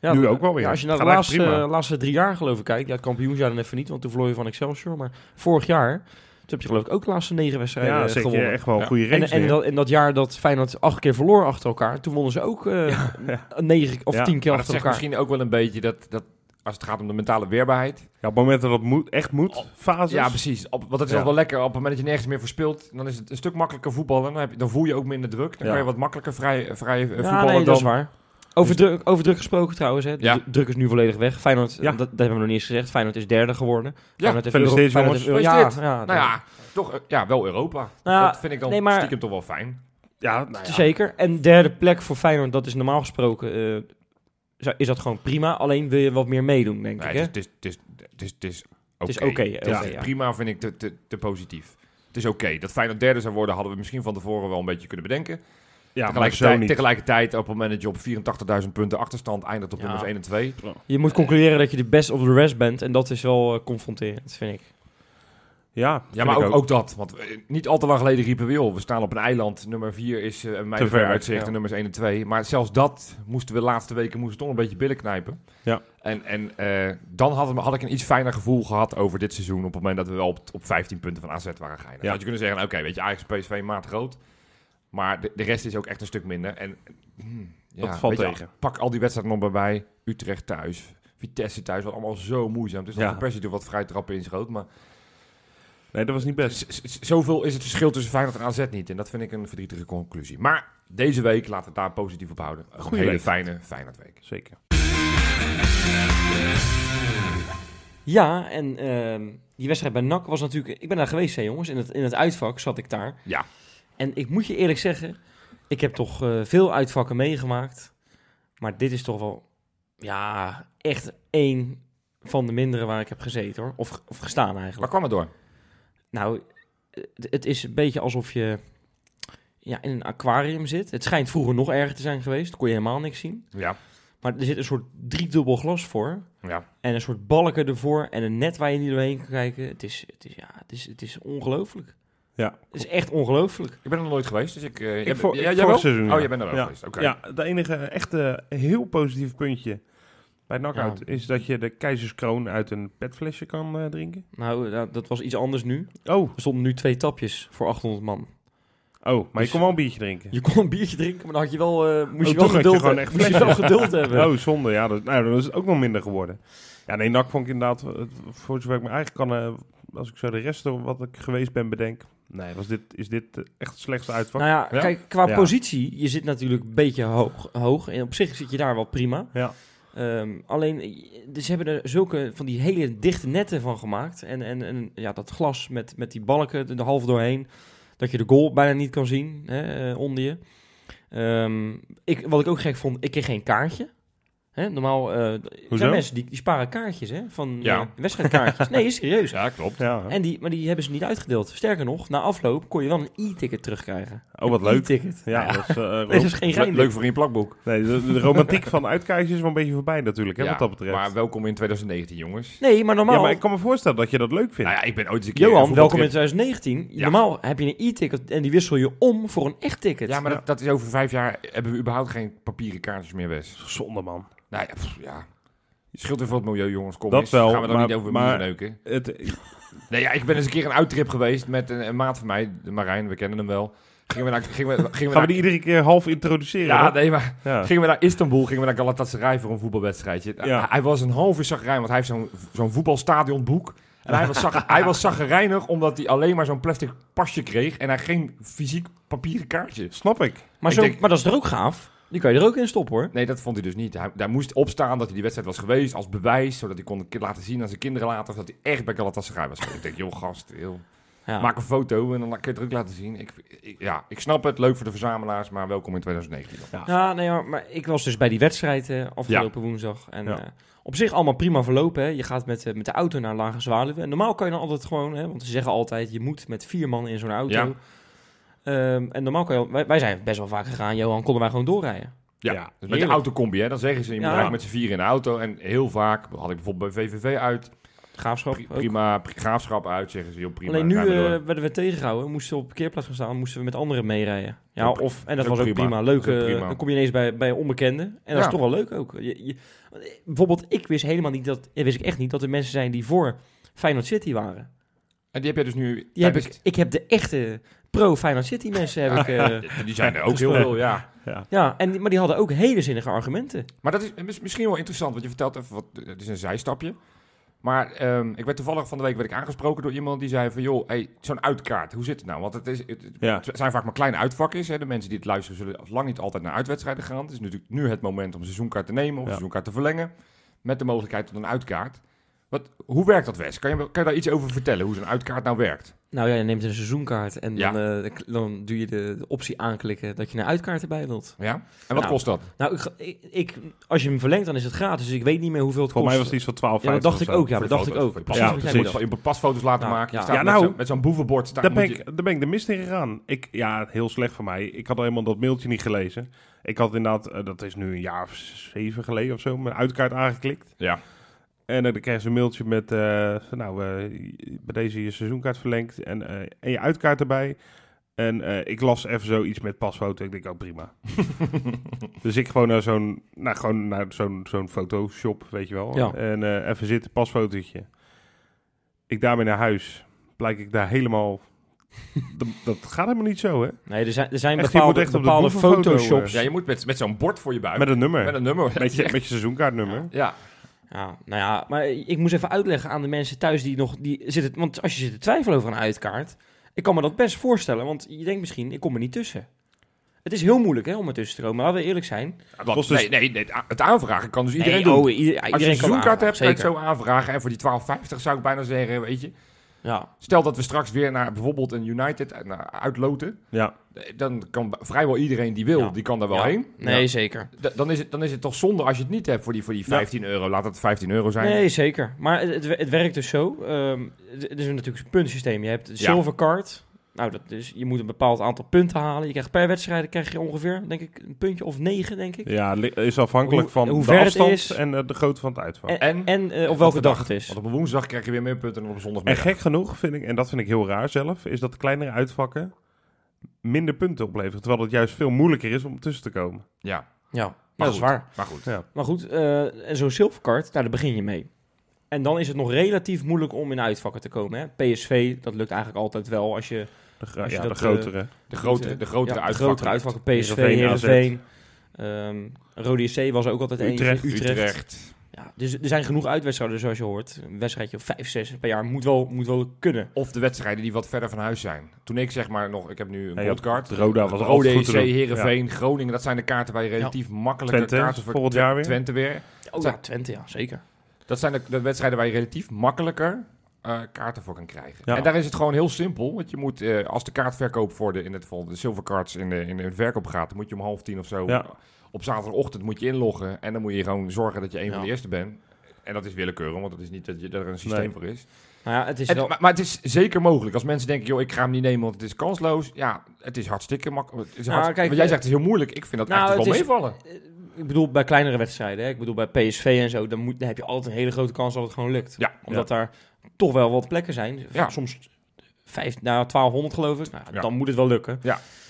Ja, Nu ook wel weer. Ja, als je naar de laatste, laatste drie jaar geloof ik kijkt. Ja, het kampioensjaar dan even niet, want toen verloor je van Excelsior. Maar vorig jaar, heb je geloof ik ook de laatste negen wedstrijden Ja, eh, zeker gewonnen. echt wel een Ja. goede En, race. en, neer. dat, in dat jaar dat Feyenoord acht keer verloor achter elkaar, toen wonnen ze ook eh, ja. negen of Ja, tien keer Maar dat achter zegt elkaar. misschien ook wel een beetje dat, dat als het gaat om de mentale weerbaarheid. Ja, op het moment dat het moet, echt moet, fases. Ja, precies. Op, want het is Ja. al wel lekker. Op het moment dat je nergens meer verspeelt, dan is het een stuk makkelijker voetballen. Dan, heb je, dan voel je ook minder druk. Dan Ja. kan je wat makkelijker vrij, vrij Ja, voetballen nee, dan... dat is waar. Over, druk, over druk gesproken trouwens, hè. De Ja. druk is nu volledig weg. Feyenoord, Ja. dat, dat hebben we nog niet eens gezegd. Feyenoord is derde geworden. Ja, Feyenoord heeft gefeliciteerd, jongens. Euro-. Ja, ja, Nou ja, toch eh, ja, wel Europa. Nou ja, dat vind ik dan nee, maar- stiekem toch wel fijn. Ja, nou ja. Zeker. En derde plek voor Feyenoord, dat is normaal gesproken... eh, is dat gewoon prima. Alleen wil je wat meer meedoen, denk Nee, ik. Hè? het is, het is, het is, het is, oké. oké, Het is oké, ja. Prima vind ik te, te, te positief. Het is oké. Dat Feyenoord derde zou worden, hadden we misschien van tevoren wel een beetje kunnen bedenken. Ja maar zo tegelijkertijd, niet. tegelijkertijd, op het moment dat je op 84.000 punten achterstand eindigt op Ja. nummers 1 en 2. Je moet concluderen dat je de best of the rest bent. En dat is wel eh, confronterend, vind ik. Ja, Ja, maar ook, ook dat. Want eh, niet al te lang geleden riepen we, joh, we staan op een eiland. Nummer 4 is uh, mij Te ver, uitzicht ja. en nummers 1 en 2. Maar zelfs dat moesten we de laatste weken moesten toch een beetje billen knijpen. Ja. En, en eh, dan had, had ik een iets fijner gevoel gehad over dit seizoen. Op het moment dat we wel op, op 15 punten van AZ waren geëindigd. Ja. Dan had je kunnen zeggen, oké, weet je, Ajax, PSV, maat groot. Maar de, de rest is ook echt een stuk minder. En hmm, ja, Dat valt je, tegen. pak al die wedstrijden nog maar bij. Utrecht thuis, Vitesse thuis, wat allemaal zo moeizaam. Het is Ja. een persie door wat vrij trappen inschoot, maar... Nee, dat was niet best. Z- Zoveel is het verschil tussen Feyenoord en AZ niet. En dat vind ik een verdrietige conclusie. Maar deze week, laten we het daar positief op houden. Een Goeie hele week. fijne Feyenoordweek. Zeker. Ja, en ehm, die wedstrijd bij NAC was natuurlijk... Ik ben daar geweest, hè, jongens. In het, in het uitvak zat ik daar. Ja. En ik moet je eerlijk zeggen... Ik heb toch eh, veel uitvakken meegemaakt. Maar dit is toch wel... Ja, echt één van de mindere waar ik heb gezeten, hoor. Of, of gestaan Waar eigenlijk. kwam het door? Nou, het, is een beetje alsof je ja, in een aquarium zit. Het schijnt vroeger nog erger te zijn geweest. Kon je helemaal niks zien. Ja. Maar er zit een soort driedubbel glas voor. ja. En een soort balken ervoor. En een net waar je niet doorheen kan kijken. Het is, het is, ja, het is, het is ongelooflijk. Ja. Het is echt ongelooflijk. Ik ben er nog nooit geweest, dus ik... eh, voor- ik jij vorig wel? seizoen, ja. Oh, jij bent er wel Ja. geweest. Oké. Ja, de enige echte heel positieve puntje bij Knockout Ja. is dat je de keizerskroon uit een petflesje kan eh, drinken. Nou, ja, dat was iets anders nu. Oh, Er stonden nu twee tapjes voor 800 man. oh maar Dus- je kon wel een biertje drinken. Je kon een biertje drinken, maar dan had je wel, eh, moest Oh, je wel toen had je geduld echt Moest je wel geduld hebben. Oh, zonde. Ja, dat, nou, dan is het ook nog minder geworden. Ja, nee, NAC vond ik inderdaad, eh, voor zover ik me eigenlijk kan, eh, als ik zo de rest van wat ik geweest ben bedenk. Nee, was dit, is dit eh, echt het slechtste uitvak? Nou ja, Ja? kijk, qua Ja. positie, je zit natuurlijk een beetje hoog, hoog. En op zich zit je daar wel prima. Ja. Ehm, alleen, eh, dus ze hebben er zulke van die hele dichte netten van gemaakt. En, en, en ja, dat glas met, met die balken er half doorheen. Dat je de goal bijna niet kan zien hè, eh, onder je. Ehm, ik, wat ik ook gek vond, ik kreeg geen kaartje. Hè, normaal, Hoezo? zijn mensen die, die sparen kaartjes hè, van Ja. eh, wedstrijdkaartjes. nee, serieus. Ja, klopt. Ja. En die, maar die hebben ze niet uitgedeeld. Sterker nog, na afloop kon je wel een e-ticket terugkrijgen. Oh, wat leuk. E-ticket. Ja, Ja, dat is, eh, Nee, is geen gein. leuk voor in je plakboek. nee, de, de romantiek van uitkijken is wel een beetje voorbij natuurlijk, hè, Ja, wat dat betreft. Maar welkom in 2019, jongens. Nee, maar normaal... ja, maar ik kan me voorstellen dat je dat leuk vindt. Nou ja, ik ben ooit eens een keer... Johan, een welkom in voetbaltrip- 2019. Ja. Normaal heb je een e-ticket en die wissel je om voor een echt ticket. Ja, maar dat, dat is over vijf jaar... hebben we überhaupt geen papieren kaartjes meer, Wes. Zonde, man. Nou ja, pff, ja. Je scheelt weer voor het milieu, jongens. Kom Dat eens. wel, Gaan we daar maar- niet over maar- neuken. Het, Nee, ja, ik ben eens een keer een uittrip geweest met een, een maat van mij, de Marijn, we kennen hem wel. Gingen we naar, gingen we, gingen we gaan naar, we die iedere keer half introduceren? Ja, hè? nee, maar ja. gingen we naar Istanbul, gingen we naar Galatasaray voor een voetbalwedstrijdje. Ja. Hij was een halve zagrijn, want hij heeft zo'n zo'n voetbalstadionboek. En hij was, zag, hij was zagrijnig omdat hij alleen maar zo'n plastic pasje kreeg en hij geen fysiek papieren kaartje. Snap ik. maar, ik zo, denk- maar dat is er ook gaaf. Die kan je er ook in stoppen hoor. Nee, dat vond hij dus niet. Hij, daar moest opstaan dat hij die wedstrijd was geweest als bewijs, zodat hij kon laten zien aan zijn kinderen later of dat hij echt bij Galatasaray was geweest. Ik denk, joh gast, joh. Ja. Maak een foto en dan kun je het ook laten zien. Ik, ik- ja, ik snap het. Leuk voor de verzamelaars, maar welkom in 2019. dan. Ja, nee, maar, maar ik was dus bij die wedstrijd eh, afgelopen woensdag. En Ja. eh, op zich allemaal prima verlopen. Hè. Je gaat met, eh, met de auto naar Lage Zwaluwe. En normaal kan je dan altijd gewoon, hè, want ze zeggen altijd, je moet met vier man in zo'n auto. Ja. Ehm, en normaal kan je, wij, wij zijn best wel vaak gegaan, Johan, konden wij gewoon doorrijden. Ja, Ja, dus met de autocombi, hè, dan zeggen ze, je moet eigenlijk met z'n vier in de auto. En heel vaak, had ik bijvoorbeeld bij VVV uit, Graafschap pri- prima, pri- graafschap uit, zeggen ze, heel prima. Alleen nu eh, werden we tegengehouden, moesten we op parkeerplaats gaan staan, moesten we met anderen meerijden. Ja, of, en dat was ook prima. prima. Leuk, prima. dan kom je ineens bij, bij onbekenden. En dat Ja. is toch wel leuk ook. Je, je- bijvoorbeeld, ik wist helemaal niet dat, eh, wist ik echt niet dat er mensen zijn die voor Feyenoord City waren. En die heb jij dus nu... Die heb ik, ik heb de echte pro Feyenoord City mensen heb ik. eh, Die zijn er ook heel veel, ja. ja, en, die- maar die hadden ook hele zinnige argumenten. Maar dat is mis- misschien wel interessant, want je vertelt even wat. Het is een zijstapje. Maar ehm, ik werd toevallig van de week werd ik aangesproken door iemand die zei van joh, hey, zo'n uitkaart, hoe zit het nou? Want het, is, het, zijn vaak maar kleine uitvakjes. Hè. De mensen die het luisteren zullen lang niet altijd naar uitwedstrijden gaan. Het is natuurlijk nu het moment om seizoenkaart te nemen of Ja. seizoenkaart te verlengen. Met de mogelijkheid tot een uitkaart. Wat, hoe werkt dat, Wes? Kan je, kan je daar iets over vertellen, hoe zo'n uitkaart nou werkt? Nou ja, je neemt een seizoenkaart en Ja. dan, eh, dan doe je de, de optie aanklikken dat je een uitkaart erbij wilt. Ja? En wat Nou, kost dat? Nou, ik, als je hem verlengt, dan is het gratis. Dus ik weet niet meer hoeveel het Volgens mij kost. was het iets van 12, Ja, dat dacht ik ook. Ja, Voor dat dacht ik ook. voor je Precies Ja, precies. Je moet pasfoto's laten Ja, maken. Ja. staat Ja, met nou, zo'n- met zo'n boevenbord. Staan, Daar ben, ik, daar ben ik de mist in gegaan. Ik, ja, heel slecht van mij. Ik had al helemaal dat mailtje niet gelezen. Ik had inderdaad, eh, dat is nu een jaar of zeven geleden of zo, mijn uitkaart aangeklikt. ja. En eh, dan krijg je een mailtje met, eh, nou, eh, bij deze je seizoenkaart verlengd en, eh, en je uitkaart erbij. En eh, ik las even zoiets met pasfoto. Ik denk, oh prima. dus ik gewoon naar zo'n, nou, gewoon naar zo'n, zo'n fotoshop, weet je wel. Ja. En eh, even zitten, pasfotootje. Ik daarmee naar huis. Blijk ik daar helemaal... dat, dat gaat helemaal niet zo, hè? Nee, er zijn, er zijn Echt, bepaalde, echt op de bepaalde boevenfoto, photoshops. ja, je moet met, met zo'n bord voor je buik. Met een nummer. met een nummer. Met je, met je seizoenkaartnummer. Ja, Ja, nou ja, maar ik moest even uitleggen aan de mensen thuis die nog... Die zitten, want als je zit te twijfelen over een uitkaart... Ik kan me dat best voorstellen, want je denkt misschien, ik kom er niet tussen. Het is heel moeilijk hè, om er tussen te komen, laten we eerlijk zijn. Want, kost dus- nee, nee, nee, het aanvragen kan dus iedereen Nee, doen. oh, ieder- ja, Als je iedereen een kan seizoenkaart hebt, kan je het zo aanvragen. En voor die 12,50 zou ik bijna zeggen, weet je. Ja, Stel dat we straks weer naar bijvoorbeeld een United eh, naar uitloten. Ja. eh, Dan kan vrijwel iedereen die wil, Ja. die kan daar wel Ja. heen. nee, zeker. D- dan, is het, dan is het toch zonde als je het niet hebt voor die, voor die 15 euro. Laat het 15 euro zijn. Nee, zeker. Maar het, het, werkt dus zo. ehm, het is natuurlijk een puntensysteem. Je hebt de silver card. Nou, dat is, je moet een bepaald aantal punten halen. Je krijgt per wedstrijd krijg je ongeveer, denk ik, een puntje of negen, denk ik. Ja, is afhankelijk Hoe- van hoe de ver het afstand is. en eh, de grootte van het uitvak. En, En- en, eh, op welke dag het is. Want op een woensdag krijg je weer meer punten dan op een En gek genoeg vind ik, en dat vind ik heel raar zelf, is dat de kleinere uitvakken minder punten opleveren. Terwijl het juist veel moeilijker is om tussen te komen. Ja, Ja, Maar dat is waar. maar goed. Ja. Maar goed, eh, en zo'n silvercard, nou, daar begin je mee. En dan is het nog relatief moeilijk om in uitvakken te komen. Hè? PSV, dat lukt eigenlijk altijd wel als je De, gra- Als je ja, de grotere. De grotere, de grotere ja, de uitvakken. grotere uitvakken. PSV, Heerenveen, ehm Rode JC was ook altijd Utrecht. eentje. Utrecht. Utrecht. Ja, dus er zijn genoeg uitwedstrijden zoals je hoort. Een wedstrijdje of vijf, zes per jaar moet wel, moet wel kunnen. Of de wedstrijden die wat verder van huis zijn. Toen ik zeg maar nog, ik heb nu een goldcard. de Roda was Rode doen. Heerenveen, Groningen. Dat zijn de kaarten waar je relatief makkelijke Twente, kaarten voor volgend jaar weer. Twente weer. Oh ja, Twente, ja, zeker. Dat zijn de, de wedstrijden waar je relatief makkelijker eh, kaarten voor kan krijgen. Ja. En daar is het gewoon heel simpel. Want je moet, eh, als de kaartverkoop voor de, in het geval de silvercards in de, in de verkoop gaat, dan moet je om half tien of zo Ja. op zaterdagochtend moet je inloggen. En dan moet je gewoon zorgen dat je een van de eerste bent. En dat is willekeurig, want het is niet dat je dat er een systeem Nee. voor is. Nou ja, het is En- wel... maar, maar het is zeker mogelijk. Als mensen denken, joh, ik ga hem niet nemen, want het is kansloos. Ja, het is hartstikke makkelijk. Nou, hartst- kijk, jij eh, zegt, het is heel moeilijk. Ik vind dat nou, eigenlijk het wel is- meevallen. Ik bedoel, bij kleinere wedstrijden. Hè? Ik bedoel, bij PSV en zo, dan, moet, dan heb je altijd een hele grote kans dat het gewoon lukt. Ja. Omdat daar toch wel wat plekken zijn. Ja. Soms vijf, nou, 1200 geloof ik. Nou, Ja. Dan moet het wel lukken.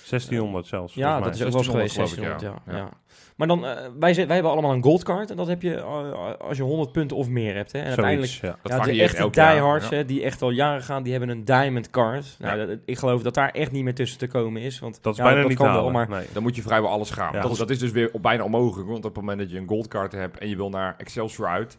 1600 zelfs. Ja, dat is ook wel eens geweest, 1600 1600, geloof ja. Maar dan, eh, wij, wij hebben allemaal een goldcard. En dat heb je eh, als je 100 punten of meer hebt. Hè. En uiteindelijk, ja. Dat ja, de echte diehards, Ja. die echt al jaren gaan, die hebben een diamond card. Nou, Ja. dat- ik geloof dat daar echt niet meer tussen te komen is. Want Dat is ja, bijna dat niet kan wel, maar nee. Dan moet je vrijwel alles gaan. Ja. dat, dat is dus weer op- bijna onmogelijk. Want op het moment dat je een goldcard hebt en je wil naar Excelsior uit.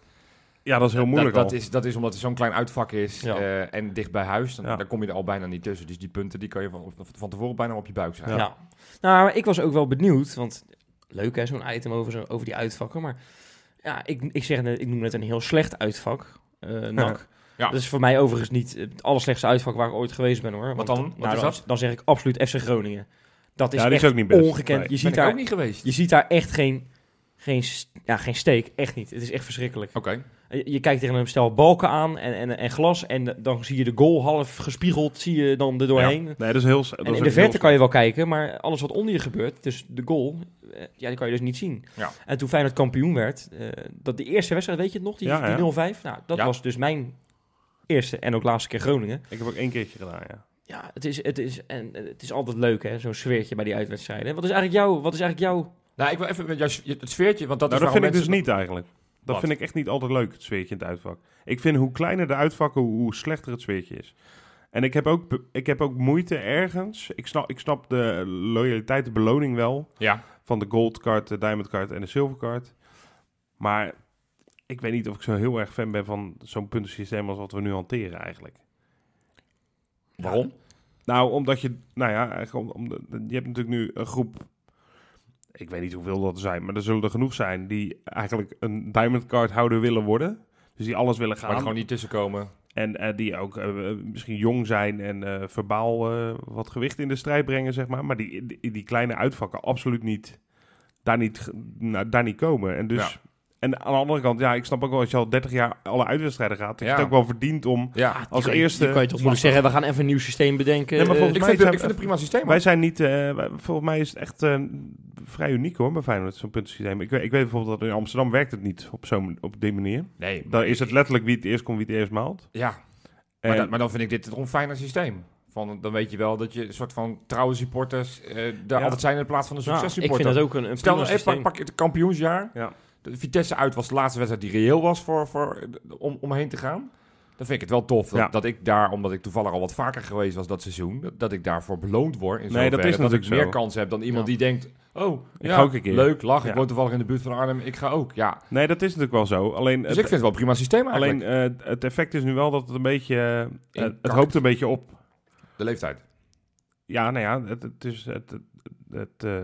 Ja, dat is heel moeilijk dat, dat, al. is, dat is omdat het zo'n klein uitvak is Ja. eh, en dicht bij huis. Dan, Ja. dan kom je er al bijna niet tussen. Dus die punten die kan je van, van tevoren bijna op je buik zijn. Ja. Ja. Nou, maar ik was ook wel benieuwd, want leuk hè, zo'n item over, zo, over die uitvakken. Maar ja, ik, ik zeg net, ik noem het een heel slecht uitvak, eh NAC. Ja. Dat is voor mij overigens niet het allerslechtste uitvak waar ik ooit geweest ben hoor. Want, dan? Wat nou, is dan, dat? dan zeg ik absoluut FC Groningen. Dat is Ja, die is echt ook niet best. ongekend. Nee. Je, ziet daar, ook niet geweest. je ziet daar echt geen, geen, ja, geen steek. Echt niet. Het is echt verschrikkelijk. Oké. Je kijkt tegen een stel balken aan en, en, en glas. En dan zie je de goal half gespiegeld. Zie je dan er doorheen. Nee, dat is heel... dat En is in de verte heel kan je wel kijken, maar alles wat onder je gebeurt, dus de goal, eh, ja, die kan je dus niet zien. Ja. En toen Feyenoord kampioen werd, eh, dat die eerste wedstrijd, weet je het nog, die, Ja, die 0-5, nou, dat Ja. was dus mijn eerste en ook laatste keer Groningen. Ik heb ook één keertje gedaan, ja. Ja, het is, het is, en, eh, het is altijd leuk, hè, zo'n sfeertje bij die uitwedstrijden. Wat is eigenlijk jouw, wat is eigenlijk jouw... Nou, ik wil even met jou, het sfeertje, want dat nou, is dat vind ik dus niet eigenlijk. Dat Wat? vind ik echt niet altijd leuk, het sfeertje in het uitvak. Ik vind hoe kleiner de uitvakken, hoe, hoe slechter het sfeertje is. En ik heb ook, ik heb ook moeite ergens. Ik snap, ik snap de loyaliteit, de beloning wel. Ja. Van de gold card, de diamond card en de silver card. Maar ik weet niet of ik zo heel erg fan ben van zo'n puntensysteem als wat we nu hanteren eigenlijk. Waarom? Nou, omdat je, nou ja, eigenlijk om, om- je hebt natuurlijk nu een groep, ik weet niet hoeveel dat er zijn, maar er zullen er genoeg zijn die eigenlijk een diamond card houder willen worden. Dus die alles willen Maar er gaan. gewoon niet tussenkomen. En eh, die ook eh, misschien jong zijn en eh, verbaal eh, wat gewicht in de strijd brengen, zeg maar. Maar die, die, die kleine uitvakken absoluut niet daar niet, nou, daar niet komen. En dus... Ja. En aan de andere kant, ja, ik snap ook wel als je al 30 jaar alle uitwedstrijden gaat, dat je Ja. het ook wel verdient om Ja. als je kan, eerste... Je kan je toch moeilijk zeggen, we gaan even een nieuw systeem bedenken. Nee, maar eh, volgens Ik mij vind, het, zijn- ik vind het een prima systeem. Wij zijn niet, eh, wij- volgens mij is het echt eh, vrij uniek hoor, bij Feyenoord, zo'n puntensysteem. Ik, weet- ik weet bijvoorbeeld dat in Amsterdam werkt het niet op, zo'n op die manier. Nee, Daar is het letterlijk wie het eerst komt, wie het eerst maalt. Ja, maar, dat- maar dan vind ik dit een fijner systeem. Van, dan weet je wel dat je een soort van trouwe supporters eh daar Ja. altijd zijn in plaats van een ja, ik vind dat ook een, een Stel, nou, pak, pak het kampioensjaar. Ja. De Vitesse uit was de laatste wedstrijd die reëel was voor, voor, om, om heen te gaan. Dan vind ik het wel tof dat, Ja. dat ik daar, omdat ik toevallig al wat vaker geweest was dat seizoen, dat, dat ik daarvoor beloond word. In Nee, dat is dat ik natuurlijk meer kans heb dan iemand Ja. die denkt, oh, Ik ja, ga ook een keer. leuk, lach, ik woon toevallig in de buurt van Arnhem, ik ga ook. Ja, Nee, dat is natuurlijk wel zo. Alleen, dus het, ik vind het wel een prima systeem eigenlijk. alleen eh, het effect is nu wel dat het een beetje, eh, het hoopt een beetje op. de leeftijd. Ja, nou ja, het, het is, het, het, eh,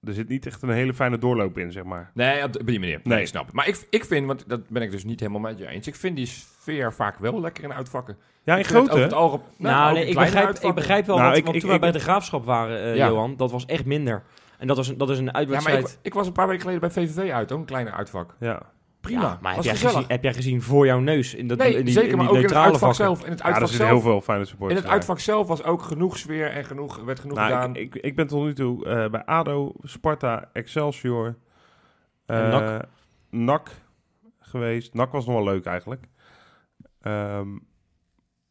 er zit niet echt een hele fijne doorloop in, zeg maar. Nee, op, die manier. Nee, ik snap. Maar ik, ik vind, want dat ben ik dus niet helemaal met je eens. Ik vind die sfeer vaak wel lekker in uitvakken. Ja, in Ik vind het over grote. het algemeen- Nou, ook nee, in ik begrijp, ik begrijp wel, Nou, wat, ik- want ik- toen wij ik- bij de Graafschap waren, eh, Ja. Johan, dat was echt minder. En dat was een, dat is een Ja, maar uitwedstrijd. ik, ik was een paar weken geleden bij VVV uit, ook een kleine uitvak. Ja. Prima, Ja, maar heb was jij, gezellig. gezien, heb jij gezien voor jouw neus in, dat, Nee, in die, zeker, in maar die ook in het neutrale uitvak vakken? zelf. In het ja, er uitvak, zitten zelf, heel veel fijne in supporters. het uitvak zelf was ook genoeg sfeer en genoeg, werd genoeg Nou, gedaan. ik, ik, ik ben tot nu toe eh, bij ADO, Sparta, Excelsior, eh, NAC? NAC geweest. NAC was nog wel leuk eigenlijk. Ehm,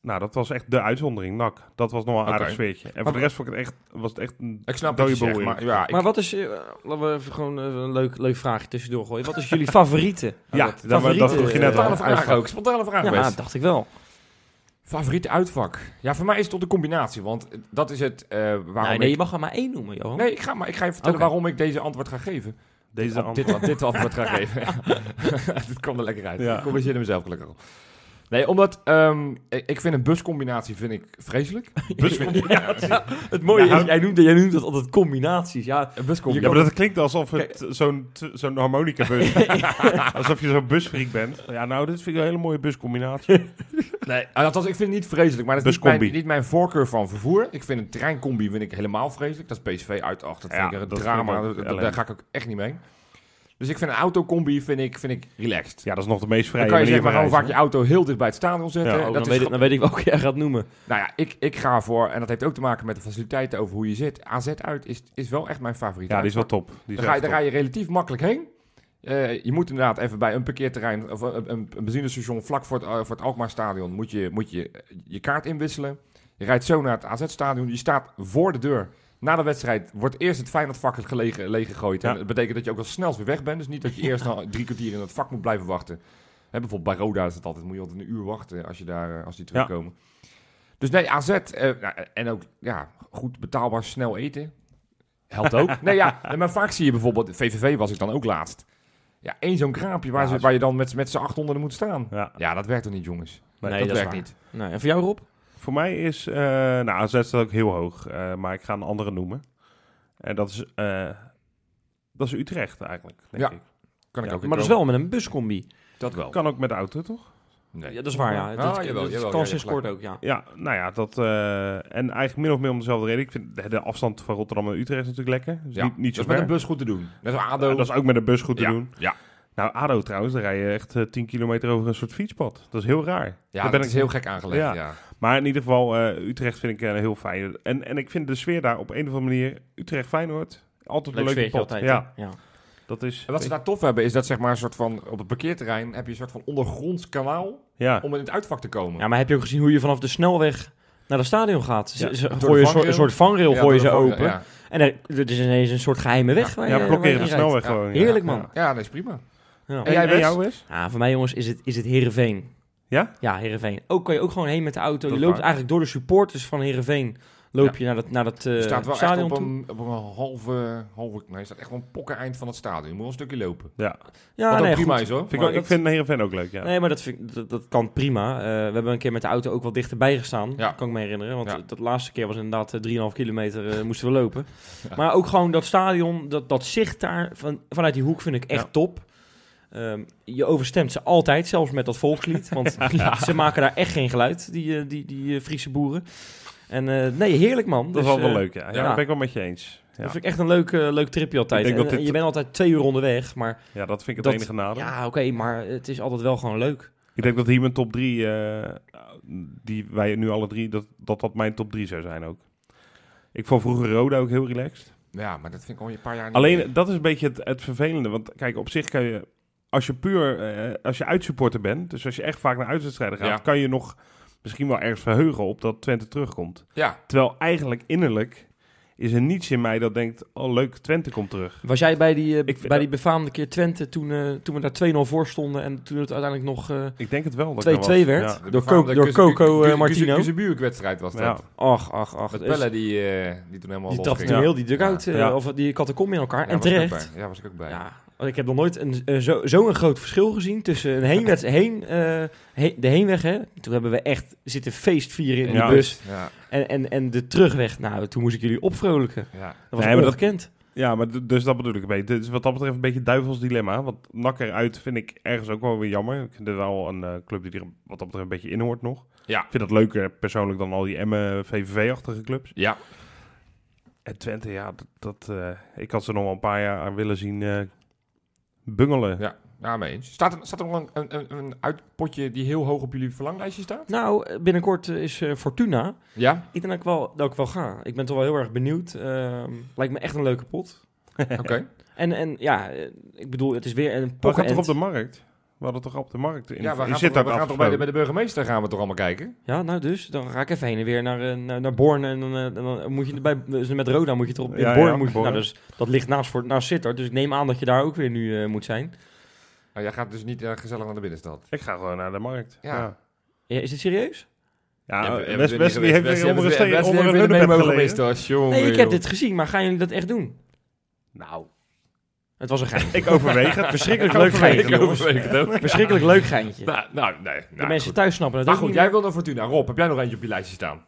nou, dat was echt de uitzondering, NAC. Dat was nog een aardig sfeertje. En Maar voor de rest vond ik het echt, was het echt een ik snap dode maar ja, ik, Maar wat is, eh, laten we even gewoon eh, een leuk, leuk vraagje tussendoor gooien. Wat is jullie favoriete? Ja, dat- dat vroeg je net al. spontane eh, vraag ook. Spontane vraag Ja, best. dacht ik wel. Favoriete uitvak? Ja, voor mij is het tot een combinatie, want dat is het eh, waarom Nee, ik... nee, je mag er maar één noemen, Johan. Nee, ik ga, maar ik ga je vertellen waarom ik deze antwoord ga geven. Deze Dit, antwoord. dit, dit antwoord ga geven. dit komt er lekker uit. Ja. Ik corrigeer mezelf gelukkig al. Nee, omdat ehm, ik, vind een buscombinatie vind ik vreselijk. Buscombinatie. Het mooie Ja, is, jij noemt, jij noemt dat altijd combinaties. Ja, Een Ja, buscombinatie. maar dat klinkt alsof het zo'n zo'n harmonica bus Alsof je zo'n busfreak bent. Ja, nou, dit vind ik een hele mooie buscombinatie. Nee, althans, ik vind het niet vreselijk, maar dat is niet mijn, niet mijn voorkeur van vervoer. Ik vind een treincombi vind ik helemaal vreselijk. Dat is PSV uit achter. Dat Ja, vind ik een dat drama. Dat- daar ga ik ook echt niet mee. Dus ik vind een autocombi vind ik, vind ik relaxed. Ja, dat is nog de meest vrije Dan kan je manier zeg maar gewoon vaak je auto heel dicht bij het stadion zetten. Ja, oh, dat dan, is weet ik, dan weet ik welke jij gaat noemen. Nou ja, ik, ik ga voor, en dat heeft ook te maken met de faciliteiten over hoe je zit. AZ uit is, is wel echt mijn favoriet. Ja, die is wel top. Die Daar ga, je, daar ga je relatief makkelijk heen. Eh, je moet inderdaad even bij een parkeerterrein of een, een, een benzinestation vlak voor het, eh, voor het Alkmaar-stadion moet je, moet je je kaart inwisselen. Je rijdt zo naar het AZ-stadion. Je staat voor de deur. Na de wedstrijd wordt eerst het Feyenoord-vak gelegen, leeggegooid. Ja. En dat betekent dat je ook al snel weer weg bent. Dus niet dat je eerst nog drie kwartier in het vak moet blijven wachten. Hè, bijvoorbeeld bij Roda is het altijd, moet je altijd een uur wachten als, je daar, eh, als die Ja. terugkomen. Dus nee, AZ eh, nou, en ook ja, goed betaalbaar, snel eten. Helpt ook. nee, ja, nee, maar vaak zie je bijvoorbeeld, VVV was ik dan ook laatst. Ja, één zo'n kraampje waar, Ja, ze, dat waar je dan met, met z'n acht onder moet staan. Ja. Ja, dat werkt toch niet, jongens? Nee, Nee, dat, dat werkt waar. niet. Nou, en voor jou, Rob? Voor mij is... eh nou, AZ staat ook heel hoog. eh, maar ik ga een andere noemen. En dat is... eh, dat is Utrecht eigenlijk, denk Ja. ik. Kan ik Ja, ook Maar dat is wel met een buscombi. Dat wel. Kan ook met de auto, toch? Nee. Ja, dat is waar, ja. Ah, dat, jawel, kan ja, sinds je kort ook, ja. Ja, nou ja, dat... eh, en eigenlijk min of meer om dezelfde reden. Ik vind de, de afstand van Rotterdam en Utrecht is natuurlijk lekker. Dus Ja, niet, niet zo dat is met een bus goed te doen. Als ADO. Dat is ook met een bus goed te ja. doen. Ja, Nou, ADO trouwens, daar rij je echt eh, 10 kilometer over een soort fietspad. Dat is heel raar. ja Daar dat ben is ik- heel gek aangelegd. Ja. Ja. Maar in ieder geval, eh, Utrecht vind ik eh, heel fijn. En, en ik vind de sfeer daar op een of andere manier... Utrecht-Feyenoord, altijd een Leuk leuke pot. altijd. ja, ja. dat is... En wat ze daar tof hebben, is dat zeg maar een soort van... Op het parkeerterrein heb je een soort van ondergronds kanaal ja. om in het uitvak te komen. Ja, maar heb je ook gezien hoe je vanaf de snelweg naar het stadion gaat? Ze, Ja, ze door gooi de je een soort, vangrail. een soort vangrail Ja, gooi je ze open. Ja, En er, er is ineens een soort geheime weg. waar je- Ja, waar blokkeren de snelweg Ja. gewoon. Heerlijk, ja. man. ja, dat is prima. Ja. En En, jij, en Wes? jou Wes? Ja, voor mij jongens is het, is het Heerenveen. Ja? Ja, Heerenveen. Ook kan je ook gewoon heen met de auto. Dat je is loopt waar. eigenlijk door de supporters van Heerenveen. Loop Ja. je naar dat, naar dat eh, Je staat wel echt stadion op toe. een, op een halve, halve... Nee, je staat echt wel een pokken eind van het stadion. Je moet wel een stukje lopen. Ja. Ja, Wat ook nee, prima goed. is hoor. Vind ik, ook- ik vind Heerenveen ook leuk, ja. Nee, maar dat, vind, ik- dat, dat kan prima. Eh, we hebben een keer met de auto ook wel dichterbij gestaan. Ja. Kan ik me herinneren. Want Ja. dat laatste keer was inderdaad eh, 3,5 kilometer eh, moesten we lopen. Ja. Maar ook gewoon dat stadion, dat, dat zicht daar van, vanuit die hoek vind ik echt Ja. top. Ehm, je overstemt ze altijd, zelfs met dat volkslied. Want ze maken daar echt geen geluid, die, eh, die, die eh, Friese boeren. En eh, nee, heerlijk man. dat Dus, is wel wel leuk, ja. ja. ja. Dat ben ik wel met je eens. Ja, Dat vind ik echt een leuk, leuk tripje altijd. En, dit- je bent altijd twee uur onderweg, maar ja dat vind ik dat- het enige nadeel. ja, oké, maar het is altijd wel gewoon leuk. Ik denk dat hier mijn top drie, eh, die wij nu alle drie, dat, dat dat mijn top drie zou zijn ook. Ik vond vroeger Roda ook heel relaxed. Ja, maar dat vind ik al een paar jaar niet Alleen, meer. dat is een beetje het, het vervelende. Want kijk, op zich kan je, als je puur, eh, als je uitsupporter bent, dus als je echt vaak naar uitwedstrijden gaat, Ja. kan je nog misschien wel ergens verheugen op dat Twente terugkomt. Ja, Terwijl eigenlijk innerlijk is er niets in mij dat denkt, oh leuk, Twente komt terug. Was jij bij die, eh, bij die befaamde keer Twente toen, eh, toen we daar 2-0 voor stonden en toen het uiteindelijk nog eh, Ik denk het wel. dat ik 2-2 daar was. werd? Ja. de Door befaamde Co- door Kus- Coco, Martino. Kuzebuurk-wedstrijd was dat. Ja. ach, ach, ach. Met Pelle die, die toen helemaal die trapte heel die dugout, Ja. of die catacombe in elkaar. Ja, en was ik ook terecht. bij. Ja, was ik ook bij. Ja, want ik heb nog nooit een, een zo- zo'n groot verschil gezien tussen een heenwet, heen, eh, he- de heenweg. Hè. Toen hebben we echt zitten feestvieren in Ja. die bus. Ja, En, en, en de terugweg, nou, toen moest ik jullie opvrolijken. ja. Dat was Nee, maar dat- ongekend. Ja, maar dus dat bedoel ik een beetje. Dit is wat dat betreft een beetje duivels dilemma. Want NAC eruit vind ik ergens ook wel weer jammer. Ik vind het wel een eh, club die er wat dat betreft een beetje in hoort nog. Ja. Ik vind dat leuker persoonlijk dan al die Emmen VVV-achtige clubs. Ja, En Twente, ja, dat, dat, eh, ik had ze nog wel een paar jaar willen zien eh, bungelen. ja. Ja, mee eens. Staat er, staat er nog een, een, een uitpotje die heel hoog op jullie verlanglijstje staat? Nou, binnenkort eh, is eh, Fortuna. Ja? Ik denk dat ik wel, dat ik wel ga. Ik ben toch wel heel erg benieuwd. Ehm, lijkt me echt een leuke pot. Oké. En, en ja, eh, ik bedoel, het is weer een gaan pokken toch op de markt? We hadden toch op de markt in Ja, we gaan, Sittard toch, we gaan toch bij, de, afgesproken? bij de burgemeester gaan we toch allemaal kijken? Ja, nou dus, dan ga ik even heen en weer naar, eh, naar, naar Born. En dan, eh, dan moet je bij, dus met Roda moet je toch op Ja, Born. ja, moet je, Born. nou, dus, dat ligt naast, voor, naast Sittard, dus ik neem aan dat je daar ook weer nu eh, moet zijn. Oh, jij gaat dus niet gezellig naar de binnenstad. Ik ga gewoon naar de markt. Ja. Ja, Ja, is dit serieus? ja. Ja, Wesley heeft weer onder een steen onder een. Nee, ik heb dit gezien, maar gaan jullie dat echt doen? Nou, Het was een geintje. ik overweeg het. Verschrikkelijk Ik leuk geintje, Ik overweeg het ook. Verschrikkelijk leuk geintje. Nou, nou, nee. De Nou, mensen goed. thuis snappen het Maar goed, jij meer. wil naar Fortuna. Rob, heb jij nog eentje op je lijstje staan?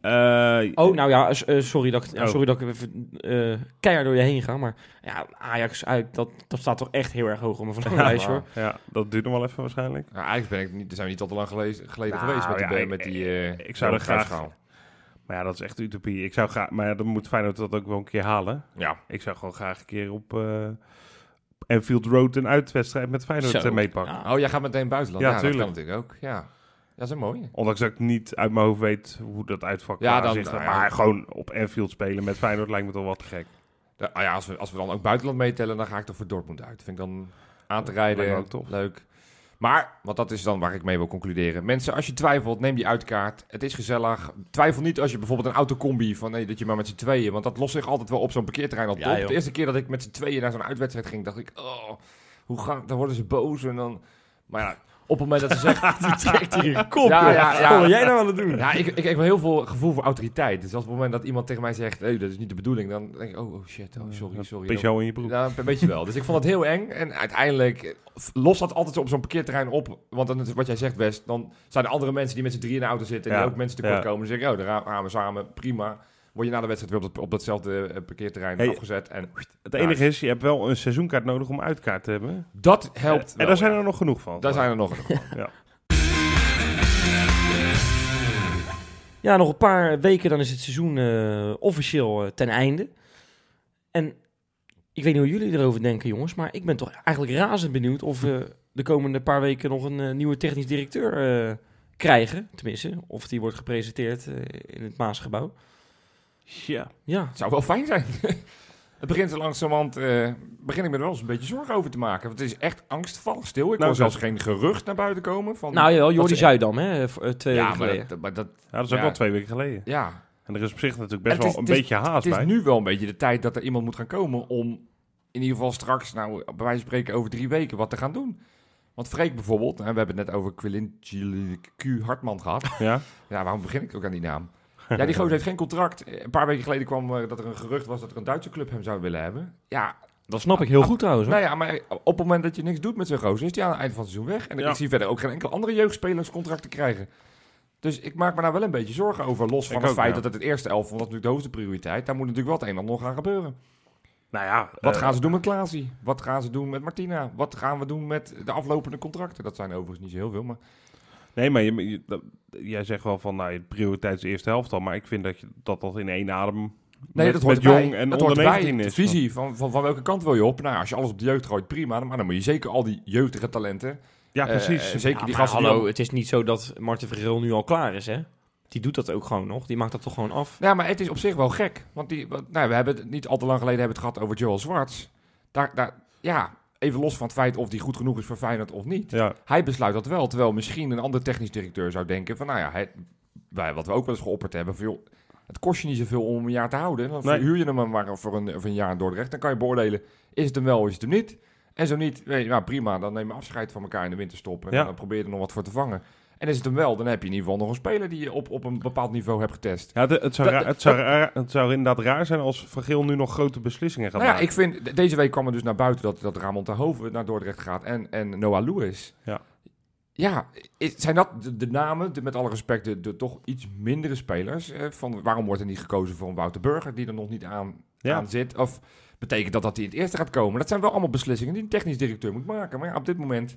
Eh, Oh, nou ja, eh, sorry, dat ik, ja, Oh. sorry dat ik even eh, keihard door je heen ga. Maar ja, Ajax uit, dat, dat staat toch echt heel erg hoog op mijn verlanglijstje hoor. Ja, dat duurt nog wel even waarschijnlijk. Nou, eigenlijk ben ik niet, zijn we niet al te lang geleden Nou, geweest met die... ja, met die eh, ik zou er graag- Goudenschaal. Maar ja, dat is echt utopie. Ik zou graag, maar ja, dan moet Feyenoord dat ook wel een keer halen. Ja. Ik zou gewoon graag een keer op eh Anfield Road een uitwedstrijd met Feyenoord Zo. eh, meepakken. Ja. Oh, jij gaat meteen buitenland? Ja, Ja, dat kan tuurlijk. natuurlijk ook. Ja, ja dat is een mooie. Ondanks dat ik niet uit mijn hoofd weet hoe dat uitvak Ja, dan- nou ja. Maar gewoon op Anfield spelen met Feyenoord lijkt me toch wat te gek. Ja, ah ja, als, we, als we dan ook buitenland meetellen, dan ga ik toch voor Dortmund uit. Vind ik dan aan te rijden ook tof. leuk. Maar, want dat is dan waar ik mee wil concluderen. Mensen, als je twijfelt, neem die uitkaart. Het is gezellig. Twijfel niet als je bijvoorbeeld een autocombi van nee, dat je maar met z'n tweeën. Want dat lost zich altijd wel op zo'n parkeerterrein op Ja, top. joh. de eerste keer dat ik met z'n tweeën naar zo'n uitwedstrijd ging, dacht ik, oh, hoe ga Dan worden ze boos en dan. Maar ja, op het moment dat ze zeggen. Die trekt hier een kop. Ja, joh. ja, ja. Wat wil jij nou aan het doen? Ja, ik, ik, ik heb heel veel gevoel voor autoriteit. Dus als op het moment dat iemand tegen mij zegt, hey, dat is niet de bedoeling, dan denk ik, oh, oh shit, oh, sorry, sorry. Peugeot in je broek. Ja, een beetje wel. Dus ik vond het heel eng. En uiteindelijk eh, lost dat altijd op zo'n parkeerterrein op. Want dan, is wat jij zegt, West, dan zijn er andere mensen die met z'n drieën in de auto zitten... en Ja, die ook mensen tekort ja. komen. Dan zeg ik, oh, dan gaan- gaan we samen, prima word je na de wedstrijd weer op, datzelfde eh, parkeerterrein hey, afgezet. En, het enige is, je hebt wel een seizoenkaart nodig om uitkaart te hebben. Dat helpt. en daar zijn er nog genoeg van. Daar zijn er nog genoeg van. Ja. Ja, nog een paar weken dan is het seizoen eh, officieel eh, ten einde. En ik weet niet hoe jullie erover denken, jongens, maar ik ben toch eigenlijk razend benieuwd of we de komende paar weken nog een nieuwe technisch directeur krijgen. Tenminste, of die wordt gepresenteerd in het Maasgebouw. Ja. Ja, Het zou wel fijn zijn. het begint zo langzamerhand, eh begin ik me er wel eens een beetje zorgen over te maken. Want het is echt angstvallig stil. Ik Nou, hoor zelfs geen gerucht naar buiten komen. Van, nou jawel, Jordi Zuidam, hè, voor, eh, twee Ja, weken maar geleden. dat, maar dat, ja, dat is ook Ja. wel twee weken geleden. ja. En er is op zich natuurlijk best is- wel een is- beetje haast Het is bij. nu wel een beetje de tijd dat er iemand moet gaan komen om in ieder geval straks, nou, bij wijze van spreken over drie weken, wat te gaan doen. Want Freek bijvoorbeeld, hè, we hebben het net over Quilinci Q Hartman gehad. Ja? Ja, waarom begin ik ook aan die naam? Ja, die gozer heeft geen contract. Een paar weken geleden kwam eh, dat er een gerucht was dat er een Duitse club hem zou willen hebben. Ja, Dat snap ik heel goed trouwens. hoor. nou ja, maar op het moment dat je niks doet met zo'n gozer, is hij aan het eind van het seizoen weg. En Ja. ik zie verder ook geen enkel andere jeugdspelers contracten krijgen. Dus ik maak me daar wel een beetje zorgen over. Los van Ik het ook, feit ja. dat het het eerste elftal, dat is natuurlijk de hoogste prioriteit. Daar moet natuurlijk wel het een en ander nog gaan gebeuren. Nou ja, Wat eh, gaan ze doen met Klaasie? Wat gaan ze doen met Martina? Wat gaan we doen met de aflopende contracten? Dat zijn overigens niet zo heel veel, maar... Nee, maar je, je- dat- jij zegt wel van, nou, je prioriteit is de eerste helft al. Maar ik vind dat je, dat, dat in één adem Nee, met, dat hoort jong en dat onder hoort erbij. 19 De is. visie van, van, van welke kant wil je op? Nou, als je alles op de jeugd gooit, prima. Maar dan moet je zeker al die jeugdige talenten... Ja, eh, precies. zeker Ja, die gasten die hallo, al- het is niet zo dat Marten Vergeel nu al klaar is, hè? Die doet dat ook gewoon nog. Die maakt dat toch gewoon af. Ja, maar het is op zich wel gek. Want die, wat- nou, we hebben het niet al te lang geleden hebben het gehad over Joel Zwarts. Daar, daar, ja, even los van het feit of die goed genoeg is voor Feyenoord of niet. Ja, Hij besluit dat wel. Terwijl misschien een ander technisch directeur zou denken van, nou ja, hij, wij, wat we ook wel eens geopperd hebben. Joh, het kost je niet zoveel om een jaar te houden. Dan Nee. huur je hem maar voor een, voor een jaar in Dordrecht. Dan kan je beoordelen, is het hem wel of is het hem niet? En zo niet, je, nou prima, dan neem je afscheid van elkaar in de winterstop. En Ja. dan probeer je er nog wat voor te vangen. En is het hem wel, dan heb je in ieder geval nog een speler die je op, op een bepaald niveau hebt getest. ja de- het, zou het, zou raar- het zou inderdaad raar zijn als Van Geel nu nog grote beslissingen gaat Nou ja, maken. ik vind, de- deze week kwam er dus naar buiten dat, dat Ramon Terhoven naar Dordrecht gaat en, en Noah Lewis. Ja. Ja, is- zijn dat de, de namen, de- met alle respect, de, de toch iets mindere spelers? Eh, van, waarom wordt er niet gekozen voor een Wouter Burger die er nog niet aan, Ja. aan zit? Of betekent dat dat hij in het eerste gaat komen? Dat zijn wel allemaal beslissingen die een technisch directeur moet maken. Maar ja, op dit moment...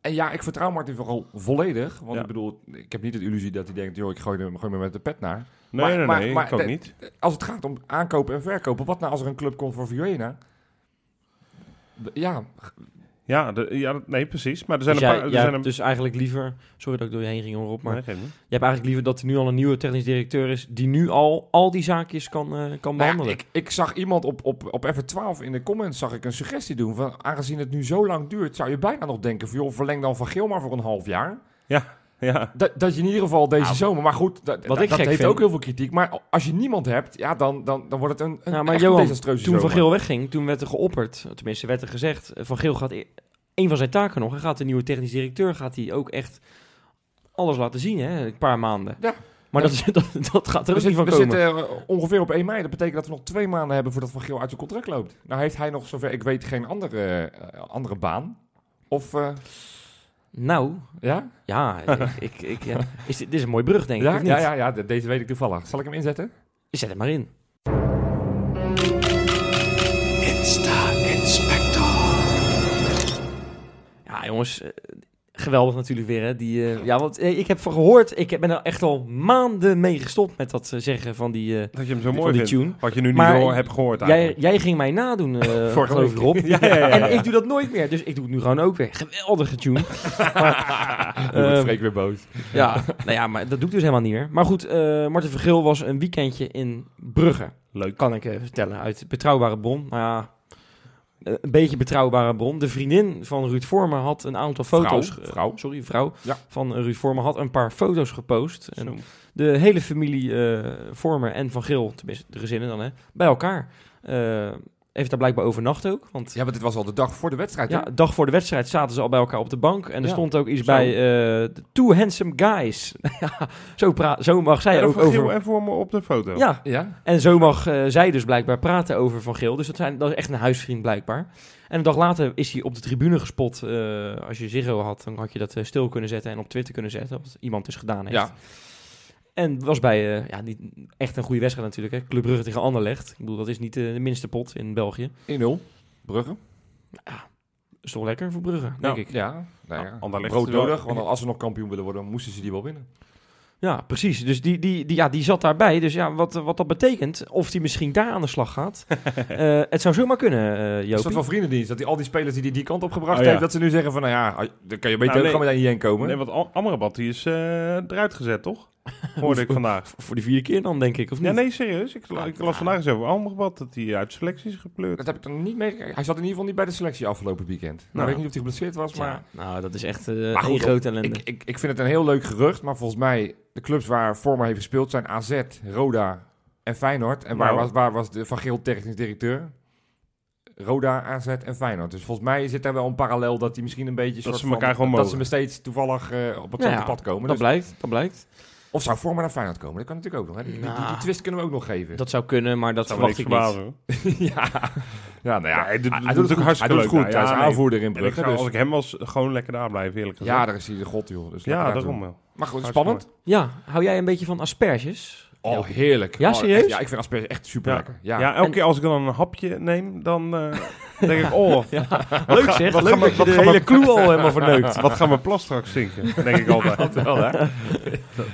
En ja, ik vertrouw Martin vooral volledig. Want Ja. ik bedoel, ik heb niet de illusie dat hij denkt... joh, ik gooi hem, gooi me met de pet naar. nee, maar- nee, maar- nee, maar ik ook niet. Als het gaat om aankopen en verkopen... wat nou als er een club komt voor Vioena? Ja, Ja, de, ja, nee, precies. Maar er zijn Dus een jij, paar... Er jij zijn hebt een, dus eigenlijk liever... Sorry dat ik door je heen ging, Rob, maar... Nee. Je hebt eigenlijk liever dat er nu al een nieuwe technisch directeur is... die nu al al die zaakjes kan, eh, kan Nou ja, behandelen. ik, ik zag iemand op, op, op F12 in de comments zag ik een suggestie doen. Van, aangezien het nu zo lang duurt, zou je bijna nog denken van... joh, verleng dan Van Geel maar voor een half jaar. Ja, Dat, dat je in ieder geval deze Nou, zomer... Maar goed, dat, wat dat, ik dat gek heeft vind- ook heel veel kritiek. Maar als je niemand hebt, ja, dan, dan, dan wordt het een, een, Nou, maar echt Johan, een desastreuze Toen Van. Geel wegging, toen werd er geopperd... tenminste werd er gezegd... eh, Van Geel gaat... e- een van zijn taken nog... hij gaat de nieuwe technisch directeur... gaat hij ook echt alles laten zien, hè? Een paar maanden. Ja. Maar dat, dat, dat gaat er We, ook niet van zitten, we komen. zitten eh, ongeveer op 1 mei. Dat betekent dat we nog twee maanden hebben voordat Van Geel uit zijn contract loopt. Nou heeft hij nog, zover ik weet, geen andere, eh, andere baan. Of, eh, Nou, ja? ja, ik, ik, ja. Is dit, dit is een mooi brug, denk ik, Ja, of niet? ja, ja, ja, de- deze weet ik toevallig. Zal ik hem inzetten? Zet het maar in. Ja, jongens, eh, geweldig natuurlijk weer. Hè? Die, eh, ja, want eh, ik heb van gehoord, ik ben er echt al maanden mee gestopt met dat eh, zeggen van die, dat je hem zo mooi vindt. tune. Wat je nu niet Maar hoor, hebt gehoord Jij, eigenlijk. jij ging mij nadoen, Vorige geloof ik. Rob. Ja, ja, ja. En ik doe dat nooit meer, dus ik doe het nu gewoon ook weer. Geweldige tune. Ehm, Freek weer boos. Ja, nou ja, maar dat doe ik dus helemaal niet meer. Maar goed, Martin Vergil was een weekendje in Brugge. Leuk. Kan ik vertellen, uit betrouwbare bron. Nou ja, een beetje betrouwbare bron. De vriendin van Ruud Vormer had een aantal foto's... Vrouw, ge- vrouw. Sorry, vrouw. Ja. Van Ruud Vormer had een paar foto's gepost. En de hele familie eh, Vormer en Van Geel, tenminste de gezinnen dan, hè, bij elkaar. Heeft daar blijkbaar overnacht ook. Want Ja, want dit was al de dag voor de wedstrijd. ja, hè? dag voor de wedstrijd zaten ze al bij elkaar op de bank. En er Ja, stond ook iets zo. bij eh, de Two Handsome Guys. ja, zo, zo mag zij Ja, ook Van Geel over... en voor me op de foto. Ja, Ja. en zo mag eh, zij dus blijkbaar praten over Van Geel. Dus dat, zijn, dat is echt een huisvriend blijkbaar. En een dag later is hij op de tribune gespot. Eh, als je Ziggo had, dan had je dat stil kunnen zetten en op Twitter kunnen zetten. Wat iemand dus gedaan heeft. ja. En was bij, eh, ja, niet echt een goede wedstrijd natuurlijk. Hè. Club Brugge tegen Anderlecht. Ik bedoel, dat is niet eh, de minste pot in België. 1-0. Brugge. Is toch lekker voor Brugge, denk Ja. ik. Ja. Nou ja. Anderlecht- Broodnodig, want als ze nog kampioen willen worden, moesten ze die wel winnen. Ja, precies. Dus die, die, die, ja, die zat daarbij. Dus ja, wat, wat dat betekent, of die misschien daar aan de slag gaat. Eh, het zou zomaar kunnen, eh Is Jopie. dat van vriendendienst? Dat die al die spelers die die, die kant op gebracht Oh, ja. heeft, dat ze nu zeggen van, nou ja, dan kan je beter Nou, ook nee. gewoon meteen hierheen komen. Nee, want Am- Amrabat die is eh, eruit gezet, toch? Hoorde ik vandaag. Voor die vierde keer dan, denk ik, of niet? Ja, nee, serieus. Ik, la- ik las vandaag eens over Amrabat, dat hij uit selectie is gepleurd. Dat heb ik dan niet mee. Hij zat in ieder geval niet bij de selectie afgelopen weekend. Nou, Nou. ik weet niet of hij geblesseerd was, Ja, maar... nou, dat is echt eh Maar goed, een grote ellende. Ik, ik, ik vind het een heel leuk gerucht, maar volgens mij de clubs waar Vormer heeft gespeeld zijn AZ, Roda en Feyenoord. En waar, Nou. was, waar was de Van Geel technisch directeur? Roda, AZ en Feyenoord. Dus volgens mij zit er wel een parallel dat die misschien een beetje... soort ze van- elkaar gewoon Dat mogen. ze me steeds toevallig eh, op Nou hetzelfde ja, pad komen. dat Dus- blijkt, dat blijkt. Of zou Vormer naar Feyenoord komen? Dat kan natuurlijk ook nog. Hè? Die, die- die, die twist kunnen we ook nog geven. Dat zou kunnen, maar dat zou verwacht ik niet. verbazen. hoor. ja. ja, nou ja. Hij doet- hij, doet doet ook het. Hij hartstikke doet het leuk, goed. ja. hij is nee. aanvoerder in Brugge. Dus. als ik hem was, gewoon lekker daar blijven, eerlijk gezegd. Ja, daar is hij de god, joh. Dus ja daarom wel. Maar goed, spannend. Ja, hou jij een beetje van asperges? Oh, heerlijk. Ja, Oh, serieus? ja, ik vind asperges echt super lekker. Ja. Ja, elke En- keer als ik dan een hapje neem, dan eh, denk ik, oh, Leuk zeg, wat leuk gaan we- dat je de gaan we- hele clue al helemaal verneukt. wat gaan mijn plas straks zinken? Denk ik altijd. wel, hè?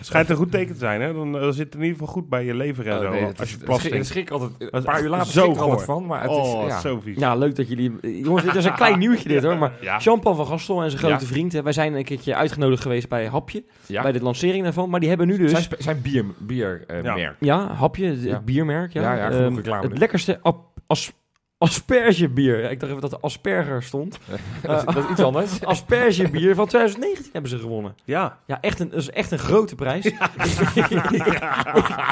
Schijnt een goed teken te zijn, hè? Dan eh, zit het in ieder geval goed bij je lever en Oh, zo. nee, het als je plas het schrik altijd. Een paar uur later zo schrik er van, maar het oh, is... Ja. zo vies. Ja, leuk dat jullie... Jongens, dit is een klein nieuwtje dit hoor, maar Ja. Jean-Paul van Gastel en zijn grote Ja. vriend, hè, wij zijn een keertje uitgenodigd geweest bij Hapje, Ja. bij de lancering daarvan, maar die hebben nu dus... Zijn, zijn bier, bier Ja. merk. Ja, Hapje, het Ja. biermerk, ja. Ja, ja, genoeg Ehm, reclame het lekkerste as aspergebier. Ik dacht even dat er asperger stond. dat, is, dat is iets anders. Aspergebier van 2019 hebben ze gewonnen. Ja, Ja, echt een, dat is echt een grote prijs. ik,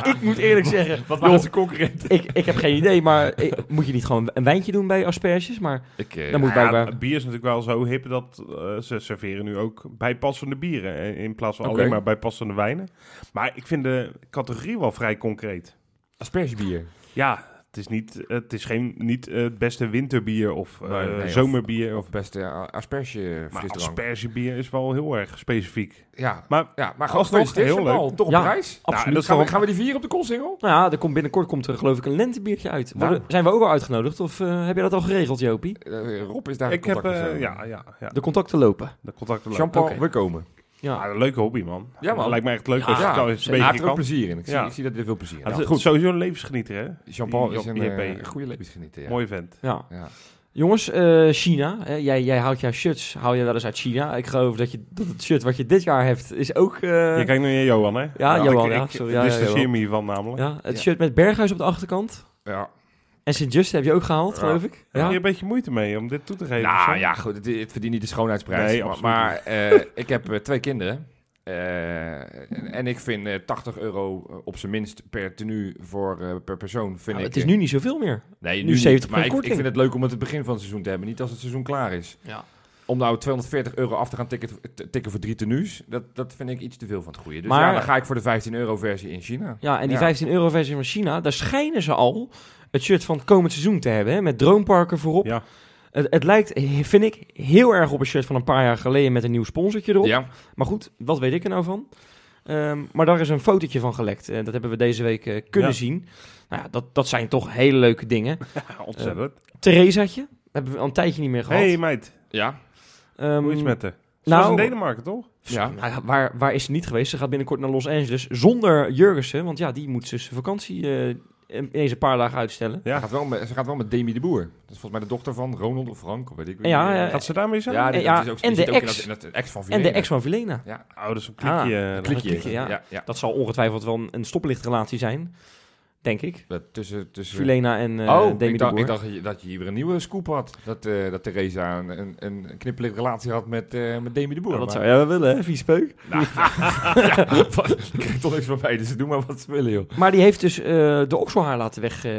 ik moet eerlijk zeggen, Wat waren zijn concurrenten? ik, ik heb geen idee, maar ik- moet je niet gewoon een wijntje doen bij asperges? Maar Ik, eh, Dan moet ja, bier is natuurlijk wel zo hip dat eh, ze serveren nu ook bijpassende bieren. eh, In plaats van alleen maar bijpassende wijnen. Maar ik vind de categorie wel vrij concreet. aspergebier. Ja, het is, niet, het is geen, niet eh, het beste winterbier of eh, Nee, nee, of- zomerbier. Of, Of beste uh, asperge maar aspergebier is wel heel erg specifiek. Ja, Maar ja, maar Alsnog gefeliciteerd, heel leuk. Toch een Ja, prijs? absoluut. dat is Gaan we, toch gaan we die vieren op de koolsingel? nou ja, er komt binnenkort komt er geloof ik een lentebiertje uit. Nou. Worden- zijn we ook al uitgenodigd of eh, heb je dat al geregeld, Jopie? Eh, Rob is daar ik in heb, eh, eh, ja, ja, ja, De contacten lopen. de contacten lopen. Jean-Paul, we komen. Ja. Ja, een leuke hobby, man. Ja, man. Lijkt me echt leuk Ja, als je ja, een beetje er ook plezier in. Ik zie, Ja. ik zie dat hij er veel plezier in Ja, Ja, goed. sowieso een levensgenieter, hè? Jean-Paul is een eh, goede levensgenieter. Ja. Mooie vent. ja. Ja. Jongens, eh, China. Hè, jij, jij houdt jouw shirts hou je wel eens uit China. Ik geloof dat, je, dat het shirt wat je dit jaar hebt is ook... eh, je kijkt nu naar Johan, hè? Ja, Johan, ik, ja. Ik, Sorry, ja, distancieer Johan. me hiervan namelijk. ja, het Ja. shirt met Berghuis op de achterkant. Ja. En Sint-Just heb je ook gehaald, Ja. geloof ik. Heb Ja. je een beetje moeite mee om dit toe te geven? Nou ja, goed, het, het verdient niet de schoonheidsprijs. Nee, maar absoluut maar eh, ik heb eh, twee kinderen. Eh, en ik vind eh, 80 euro op zijn minst per tenue voor, eh, per persoon. Vind Nou, ik, het is nu niet zoveel meer. nee, nu niet, 70% Maar ik, ik vind het leuk om het het begin van het seizoen te hebben. Niet als het seizoen klaar is. Ja. Om nou 240 euro af te gaan tikken, tikken voor drie tenues, dat, dat vind ik iets te veel van het goede. Dus Maar- ja, dan ga ik voor de 15 euro versie in China. Ja, en die Ja. 15 euro versie van China, daar schijnen ze al het shirt van het komend seizoen te hebben. Hè, met droomparken voorop. Ja. Het, het lijkt, vind ik, heel erg op een shirt van een paar jaar geleden met een nieuw sponsortje erop. Ja, Maar goed, wat weet ik er nou van? Ehm, maar daar is een fotootje van gelekt. En dat hebben we deze week eh, kunnen Ja. zien. Nou ja, dat, dat zijn toch hele leuke dingen. Ontzettend. Theresaatje, hebben we al een tijdje niet meer gehad. hey, meid. ja, Ehm, Hoe is het met haar? Ze nou- was in Denemarken, toch? ja. Nou ja, waar, waar is ze niet geweest? Ze gaat binnenkort naar Los Angeles zonder Jurgensen. Want ja, die moet dus zijn vakantie eh ineens een paar dagen uitstellen. Ze, Ja. gaat wel met, ze gaat wel met Demi de Boer. Dat is volgens mij de dochter van Ronald of Frank, of weet ik wie. Ja, ja, Gaat ze daarmee zijn? Ja, die, En ja, dat is ook, en de ook in ex. dat- in dat ex van En Verlenen. de ex van Vilena. Ja, Oh, dat is een Ah, klikje. een eh, klikje. klikje, ja. ja, ja. Dat zal ongetwijfeld wel een, een stoplichtrelatie zijn. Denk ik. Dat tussen, tussen... Filena en eh oh, Demi ik de dacht, Boer. ik dacht dat je- hier weer een nieuwe scoop had. Dat, eh dat Theresa een, een, een knippelige relatie had met, eh met Demi de Boer. Ja, dat maar- zou jij wel willen, hè, viespeuk. Nou, ja, ik krijg toch niks van mij, dus ze doen maar wat ze willen, joh. Maar die heeft dus de okselhaar laten weg eh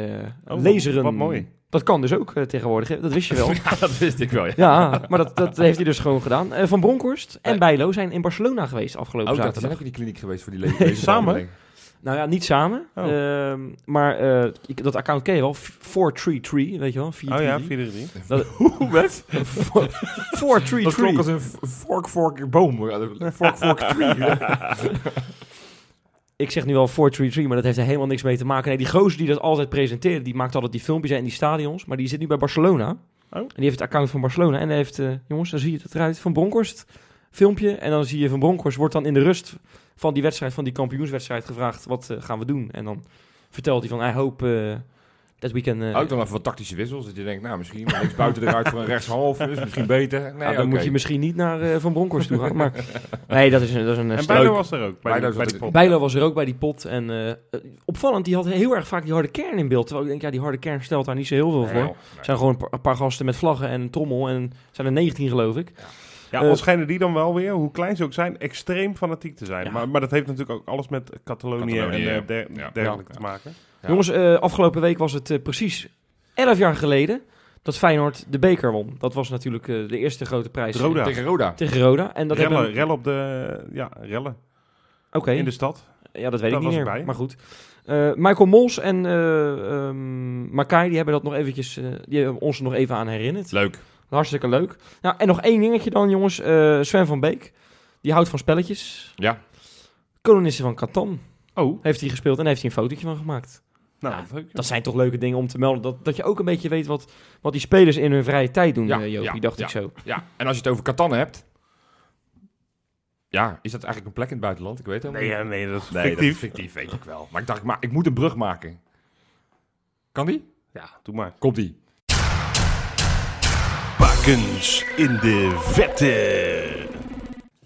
wat- mooi. Dat kan dus ook tegenwoordig, hè. dat wist je wel. Ja, dat wist ik wel, ja. ja, maar dat, dat heeft hij dus gewoon gedaan. Van Bronkhorst en. Bijlo zijn in Barcelona geweest afgelopen Oh, zaterdag. ook in die kliniek geweest voor die le- lezen. Samen? Nou ja, niet samen. Oh. Ehm, maar eh, ik- dat account ken je wel. 433, weet je wel? 433. Oh ja, 4 Dat- Hoe, wat? 433. Dat klonk als een fork, fork, boom. Fork, fork, tree. Ik zeg nu al 433, maar dat heeft er helemaal niks mee te maken. Nee, die gozer die dat altijd presenteerde, die maakt altijd die filmpjes in die stadions. Maar die zit nu bij Barcelona. Oh. En die heeft het account van Barcelona. En hij heeft, eh, jongens, daar zie je het eruit, van Bronkhorst. filmpje. En dan zie je Van Bronckhorst wordt dan in de rust van die wedstrijd, van die kampioenswedstrijd gevraagd, wat eh, gaan we doen? En dan vertelt hij van, I hope eh that we can... eh, Ook dan even wat tactische wissels. Dat je denkt, nou misschien links buiten eruit voor een rechtshalf. is misschien beter. Nee, dan moet je misschien niet naar Van Bronckhorst toe gaan. Maar nee, dat is een, dat is een En. Bijlo was er ook. Bij, Bijlo die- bij zat die pot. Bijlo was er ook bij die pot. En opvallend, die had heel erg vaak die harde kern in beeld. Terwijl ik denk, ja, die harde kern stelt daar niet zo heel veel Nee, voor. Er Nee. zijn gewoon een paar, een paar gasten met vlaggen en een trommel. En zijn er 19 geloof ik. Ja, Eh, al schijnen die dan wel weer, hoe klein ze ook zijn, extreem fanatiek te zijn. Ja. Maar, maar dat heeft natuurlijk ook alles met Catalonië, Catalonië, en eh, der- ja. dergelijke Ja. te maken. Ja. Jongens, eh, afgelopen week was het eh, precies 11 jaar geleden dat Feyenoord de beker won. Dat was natuurlijk eh, de eerste grote prijs Roda. eh, Tegen Roda. tegen Roda. En dat rellen, hebben... rellen op de, ja, rellen Oké, in de stad. ja, dat weet ik niet was meer. bij. Maar goed. Eh, Michael Mols en eh ehm, Makai, die hebben dat nog eventjes, eh, die hebben ons er nog even aan herinnerd. Leuk. Hartstikke leuk. Nou, en nog één dingetje dan, jongens. Eh, Sven van Beek, die houdt van spelletjes. Ja. Kolonisten van Catan Oh, heeft hij gespeeld en heeft hij een fotootje van gemaakt. nou, Ja, dat zijn toch leuke dingen om te melden. Dat, dat je ook een beetje weet wat, wat die spelers in hun vrije tijd doen, Ja, eh, Jopie, ja, dacht ja. ik zo. Ja, en als je het over Catan hebt... Ja, is dat eigenlijk een plek in het buitenland? Ik weet het Nee, helemaal ja, nee, dat is niet. Nee, fictief. dat is fictief, weet ik wel. Maar ik dacht, maar ik moet een brug maken. Kan die? Ja, doe maar. Komt die? In de vette.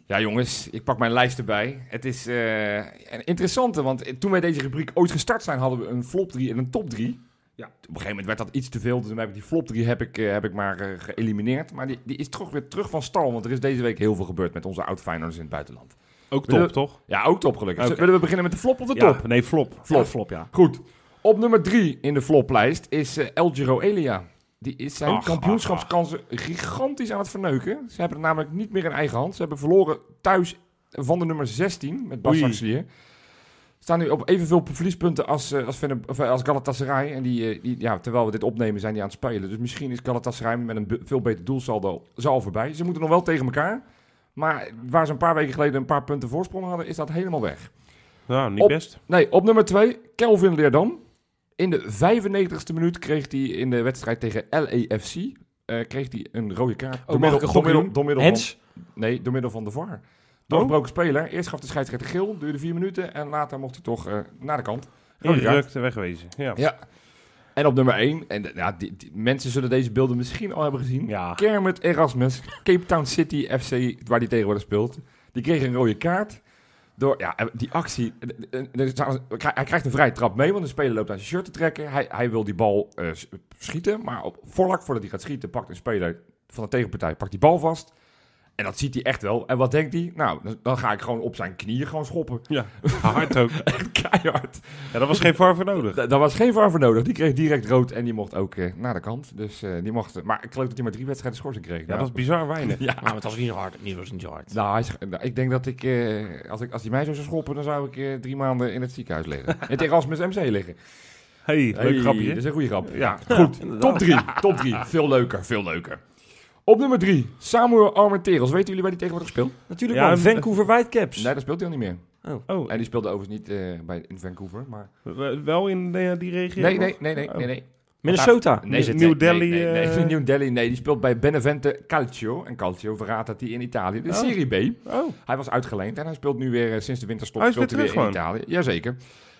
Ja, jongens, ik pak mijn lijst erbij. Het is eh, een interessante, want toen wij deze rubriek ooit gestart zijn, hadden we een flop 3 en een top 3. Ja. Op een gegeven moment werd dat iets te veel, dus heb ik die flop 3 heb ik, eh, heb ik maar eh, geëlimineerd. Maar die, die is toch weer terug van stal, want er is deze week heel veel gebeurd met onze oud-Feyenoorders in het buitenland. Ook top, we- toch? Ja, ook top gelukkig. Willen we beginnen met de flop of de Ja, top? nee, flop. Flop. Ja, flop, ja. Goed. Op nummer 3 in de floplijst is El Giro Elia. Die is zijn Ach, kampioenschapskansen gigantisch aan het verneuken. Ze hebben het namelijk niet meer in eigen hand. Ze hebben verloren thuis van de nummer 16 met Bas. Saxier. Staan nu op evenveel verliespunten als, eh, als, eh, als Galatasaray. En die, eh, die, ja, terwijl we dit opnemen zijn die aan het spelen. Dus misschien is Galatasaray met een veel beter doelsaldo zal al voorbij. Ze moeten nog wel tegen elkaar. Maar waar ze een paar weken geleden een paar punten voorsprong hadden, is dat helemaal weg. Nou, niet Op- best. Nee, op nummer 2, Kelvin Leerdam. In de 95ste minuut kreeg hij in de wedstrijd tegen LAFC eh, kreeg hij een rode kaart. Oh, door middel, door middel van, nee, door middel van de VAR. Doorgebroken speler. Eerst gaf de scheidsrechter geel, duurde vier minuten. En later mocht hij toch eh, naar de kant. Ingedrukt en wegwezen. Ja. Ja. En op nummer 1, en ja, die, die- mensen zullen deze beelden misschien al hebben gezien. Ja. Kermit Erasmus, Cape Town City FC, waar die tegenwoordig speelt. Die kreeg een rode kaart. Door ja, die actie. eh, eh, Hij krijgt een vrije trap mee, want de speler loopt aan zijn shirt te trekken. Hij, hij wil die bal eh, schieten, maar op voorlak voordat hij gaat schieten, pakt een speler van de tegenpartij pakt die bal vast. En dat ziet hij echt wel. En wat denkt hij? Nou, dan, ga ik gewoon op zijn knieën gewoon schoppen. Ja, hard ook. Echt keihard. Ja, daar was geen VAR voor nodig. Da- Daar was geen VAR voor nodig. Die kreeg direct rood en die mocht ook eh, naar de kant. Dus eh, die mocht. Maar ik geloof dat hij maar drie wedstrijden schorsing kreeg. Ja, Nou, dat is bizar weinig. ja. Nou, het was niet zo hard. Het was niet zo hard. Nou, hij is- nou, ik denk dat ik, eh, als ik, als hij mij zou schoppen, dan zou ik eh, drie maanden in het ziekenhuis liggen. in het Erasmus MC liggen. hey, leuk Hey, grapje. Dat is een goede grap. Ja. Goed, top drie. Top drie. Veel leuker, veel leuker. Op nummer drie, Samuel Armenteros. Weten jullie waar die tegenwoordig speelt? Natuurlijk Ja, man, Vancouver Whitecaps. Nee, daar speelt hij al niet meer. Oh, En die speelde overigens niet eh, bij, in Vancouver. Maar... wel in eh, die regio? Nee, nee, nee, nee, Oh. nee, nee. Minnesota. Nee, New nee, Delhi, Nee, nee, eh? nee, New Delhi. Nee, die speelt bij Benevente Calcio. En Calcio verraadt dat hij in Italië, de Oh. Serie B. Oh, Hij was uitgeleend en hij speelt nu weer sinds de winterstop Hij speelt hij weer in terug Italië. Jazeker.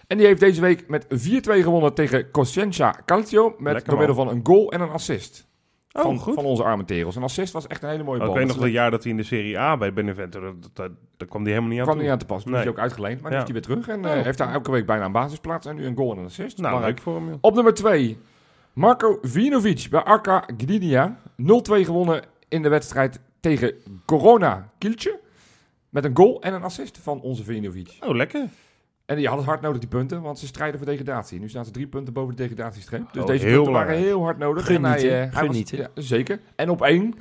En die heeft deze week met 4-2 gewonnen tegen Coscienza Calcio. Met Lekker, door middel van een goal en een assist. Oh van, goed. van onze Armenteros. Een assist was echt een hele mooie Oh, bal. ik weet Dat nog dat jaar dat hij in de Serie A bij Benevento, dat, dat, daar kwam hij helemaal niet aan kwam toe. niet aan te pas. Nu Nee. is hij ook uitgeleend, maar nu Ja. is hij weer terug. En eh, Oh. heeft daar elke week bijna een basisplaats. En nu een goal en een assist. Nou, Belangrijk. leuk voor hem. Op nummer 2, Marco Vinovic bij Arca Gdynia. 0-2 gewonnen in de wedstrijd tegen Corona Kielce. Met een goal en een assist van onze Vinovic. Oh, lekker. En die hadden hard nodig, die punten, want ze strijden voor degradatie. Nu staan ze drie punten boven de degradatiestreep. Dus Oh, deze heel punten waren heel hard nodig. Gun en hij, eh, hij was-? Ja, zeker. En op één,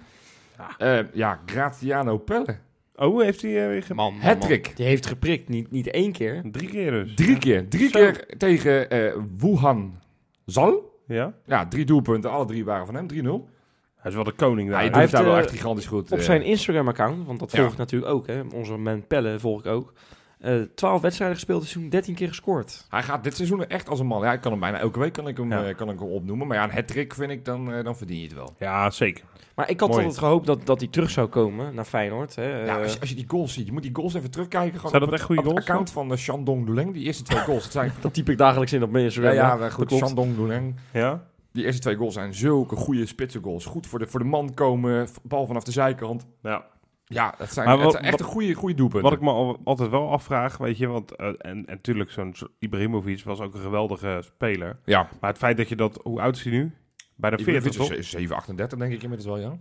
ja, ja Graziano Pelle. Oh, heeft hij eh, weer Man, man, Hattrick. man. Die heeft geprikt. Niet, niet één keer. Drie keer dus. Drie keer. Drie Zo. keer tegen eh Wuhan Zal. Ja? Ja, drie doelpunten. Alle drie waren van hem. 3-0. Hij is wel de koning daar. Hij heeft, daar wel eh, echt gigantisch goed. Op eh. zijn Instagram-account, want dat volg ik natuurlijk ook. Hè. Onze man Pelle volg ik ook. Eh 12 wedstrijden gespeeld, dit seizoen 13 keer gescoord. Hij gaat dit seizoen echt als een man. Ja, ik kan hem bijna elke week kan ik hem, Ja. eh, kan ik hem opnoemen. Maar ja, een hat-trick vind ik, dan, eh, dan verdien je het wel. Ja, zeker. Maar ik had Mooi. altijd gehoopt dat, dat hij terug zou komen naar Feyenoord. Hè. ja, als je, als je die goals ziet, je moet die goals even terugkijken. Gewoon Zijn dat op echt goede het goals, account van de Shandong Luleng, die eerste twee goals. Het zijn, dat typ ik dagelijks in op mijn ja, ja, Dat goed. Shandong Luleng. Ja? Die eerste twee goals zijn zulke goede spitse goals. Goed voor de, voor de man komen, bal vanaf de zijkant. Ja. Ja, dat zijn, Maar het wat- zijn echt een goede, goede doelpunten. Wat ik me al, altijd wel afvraag, weet je, want eh, en, en natuurlijk zo'n zo- Ibrahimovic was ook een geweldige speler. Ja, Maar het feit dat je dat, hoe oud is hij nu? Bij de 40 40 toch? is 7, 38 denk ik inmiddels wel, ja.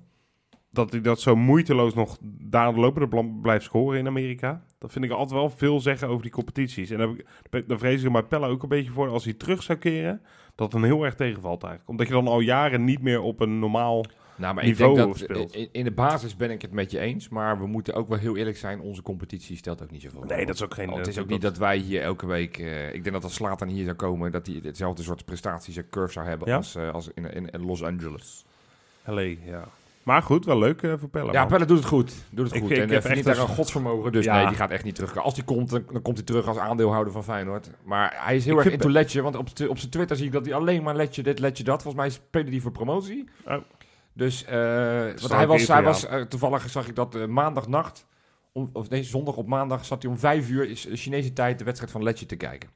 Dat hij dat zo moeiteloos nog daar lopende bl- blijft scoren in Amerika. Dat vind ik altijd wel veel zeggen over die competities. En daar vrees ik bij Pelle ook een beetje voor. Als hij terug zou keren, dat het dan heel erg tegenvalt eigenlijk. Omdat je dan al jaren niet meer op een normaal... Nou, maar niveau ik denk dat speelt. in, in de basis ben ik het met je eens, maar we moeten ook wel heel eerlijk zijn. Onze competitie stelt ook niet zoveel. Nee, dat is ook geen... Want het is eh, ook niet dat wij hier elke week. eh, ik denk dat als Slatan hier zou komen, dat hij hetzelfde soort prestaties en curve zou hebben Ja? als, eh, als in, in, in Los Angeles. LA, ja. Maar goed, wel leuk voor Pelle. Ja. Pelle doet het goed. Doet het Ik- goed. ik en verdient echt daar een- godsvermogen. Dus Ja. nee, die gaat echt niet terug. Als hij komt, dan, dan komt hij terug als aandeelhouder van Feyenoord. Maar hij is heel Ik erg into Letje. Want op, op zijn Twitter zie ik dat hij alleen maar Letje dit, Letje dat. Volgens mij spelen die voor promotie. Oh. Dus eh, want hij was, hij was eh, toevallig zag ik dat eh, maandagnacht, om, of nee, zondag op maandag zat hij om vijf uur is de Chinese tijd de wedstrijd van Letje te kijken.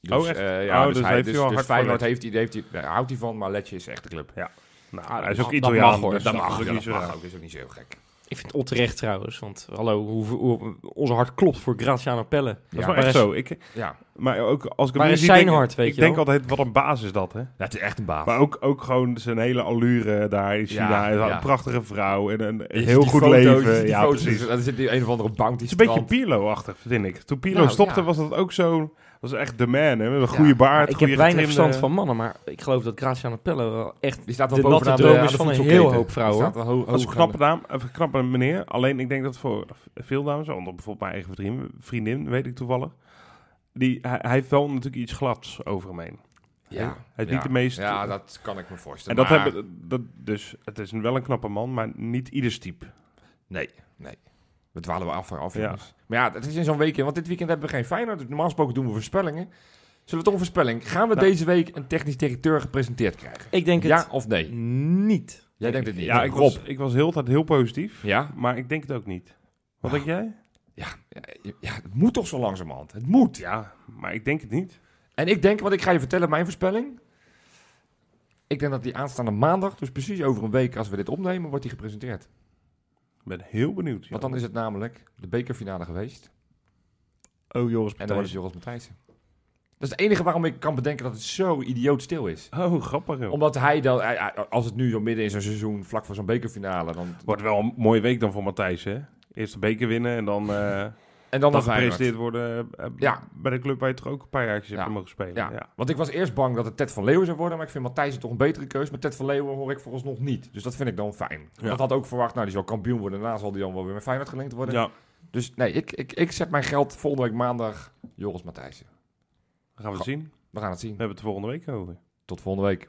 Dus, Oh, echt? ja, Oh, dus, dus hij, heeft dus, dus Feyenoord heeft hij, heeft hij, daar houdt hij van, maar Letje is echt de club. Nou, Ah, hij is ook dat Italiaan. mag, hoor. dus Dat mag, ook ja, niet dat zo mag raar. ook, is ook niet zo heel gek. Ik vind het onterecht trouwens. Want hallo, hoe, hoe, onze hart klopt voor Graziano Pelle. Dat is Ja, wel maar echt is- zo. Ik, Ja, maar ook als ik nu is zie, zijn denk ik- hart, weet Ik je denk wel? altijd, wat een baas is dat, hè? dat is echt een baas. Maar ook, ook gewoon zijn hele allure daar in China. Ja, Een prachtige vrouw en een heel die goed foto's, leven. die Ja, foto's, precies. Er zit die een of andere bounty Het is een beetje Pirlo-achtig, vind ik. Toen Pirlo Nou, stopte, ja. was dat ook zo... was echt de man, hè? Met een Ja. goede baard, ik goede heb weinig getrimde- verstand van mannen, maar ik geloof dat Graziano Pelle wel echt... Die staat wel De natte de, droom is van een heel hoop vrouwen, staat ho- Dat is een knappe dame, een knappe meneer. Alleen ik denk dat voor veel dames, want bijvoorbeeld mijn eigen vriendin, vriendin weet ik toevallig, die, hij, hij heeft wel natuurlijk iets glads over hem heen. Ja, Hij is ja. niet de meest... Ja, dat kan ik me en voorstellen. dat Maar- hebben, dat, dus het is wel een knappe man, maar niet ieders type. Nee, nee. We dwalen we af, af Ja. Maar ja, het is in zo'n weekend, want dit weekend hebben we geen Feyenoord. Normaal gesproken doen we voorspellingen. Zullen we toch een voorspelling? Gaan we Nou. deze week een technisch directeur gepresenteerd krijgen? Ik denk het Ja of nee? niet. Jij denkt het niet. Ja, ik Rob. was, ik was heel tijd heel positief, Ja? maar ik denk het ook niet. Wat denk jij? Ja, ja, ja, het moet toch zo langzamerhand. Het moet. Ja, maar ik denk het niet. En ik denk, wat ik ga je vertellen, mijn voorspelling. Ik denk dat die aanstaande maandag, dus precies over een week als we dit opnemen, wordt die gepresenteerd. Ik ben heel benieuwd. Want dan is het namelijk de bekerfinale geweest. Oh, Joris En dan wordt het Joris Matthijssen. Dat is het enige waarom ik kan bedenken dat het zo idioot stil is. Oh, grappig joh. Omdat hij dan, als het nu zo midden in zo'n seizoen, vlak voor zo'n bekerfinale, dan, Wordt wel een mooie week dan voor Matthijs, hè? Eerst de beker winnen en dan, eh en dan, dan nog gepresenteerd worden eh, Ja. bij de club waar je toch ook een paar jaartjes Ja. hebt mogen spelen. Ja. Ja. want ik was eerst bang dat het Ted van Leeuwen zou worden, maar ik vind Matthijssen toch een betere keus. Maar Ted van Leeuwen hoor ik vooralsnog niet. Dus dat vind ik dan fijn. Dat had ook verwacht, nou die zal kampioen worden, daarna zal die dan wel weer met Feyenoord gelinkt worden. ja, Dus nee, ik, ik, ik zet mijn geld volgende week maandag Joris Matthijssen. dan gaan we het zien. We gaan het zien. We hebben het de volgende week over. Tot volgende week.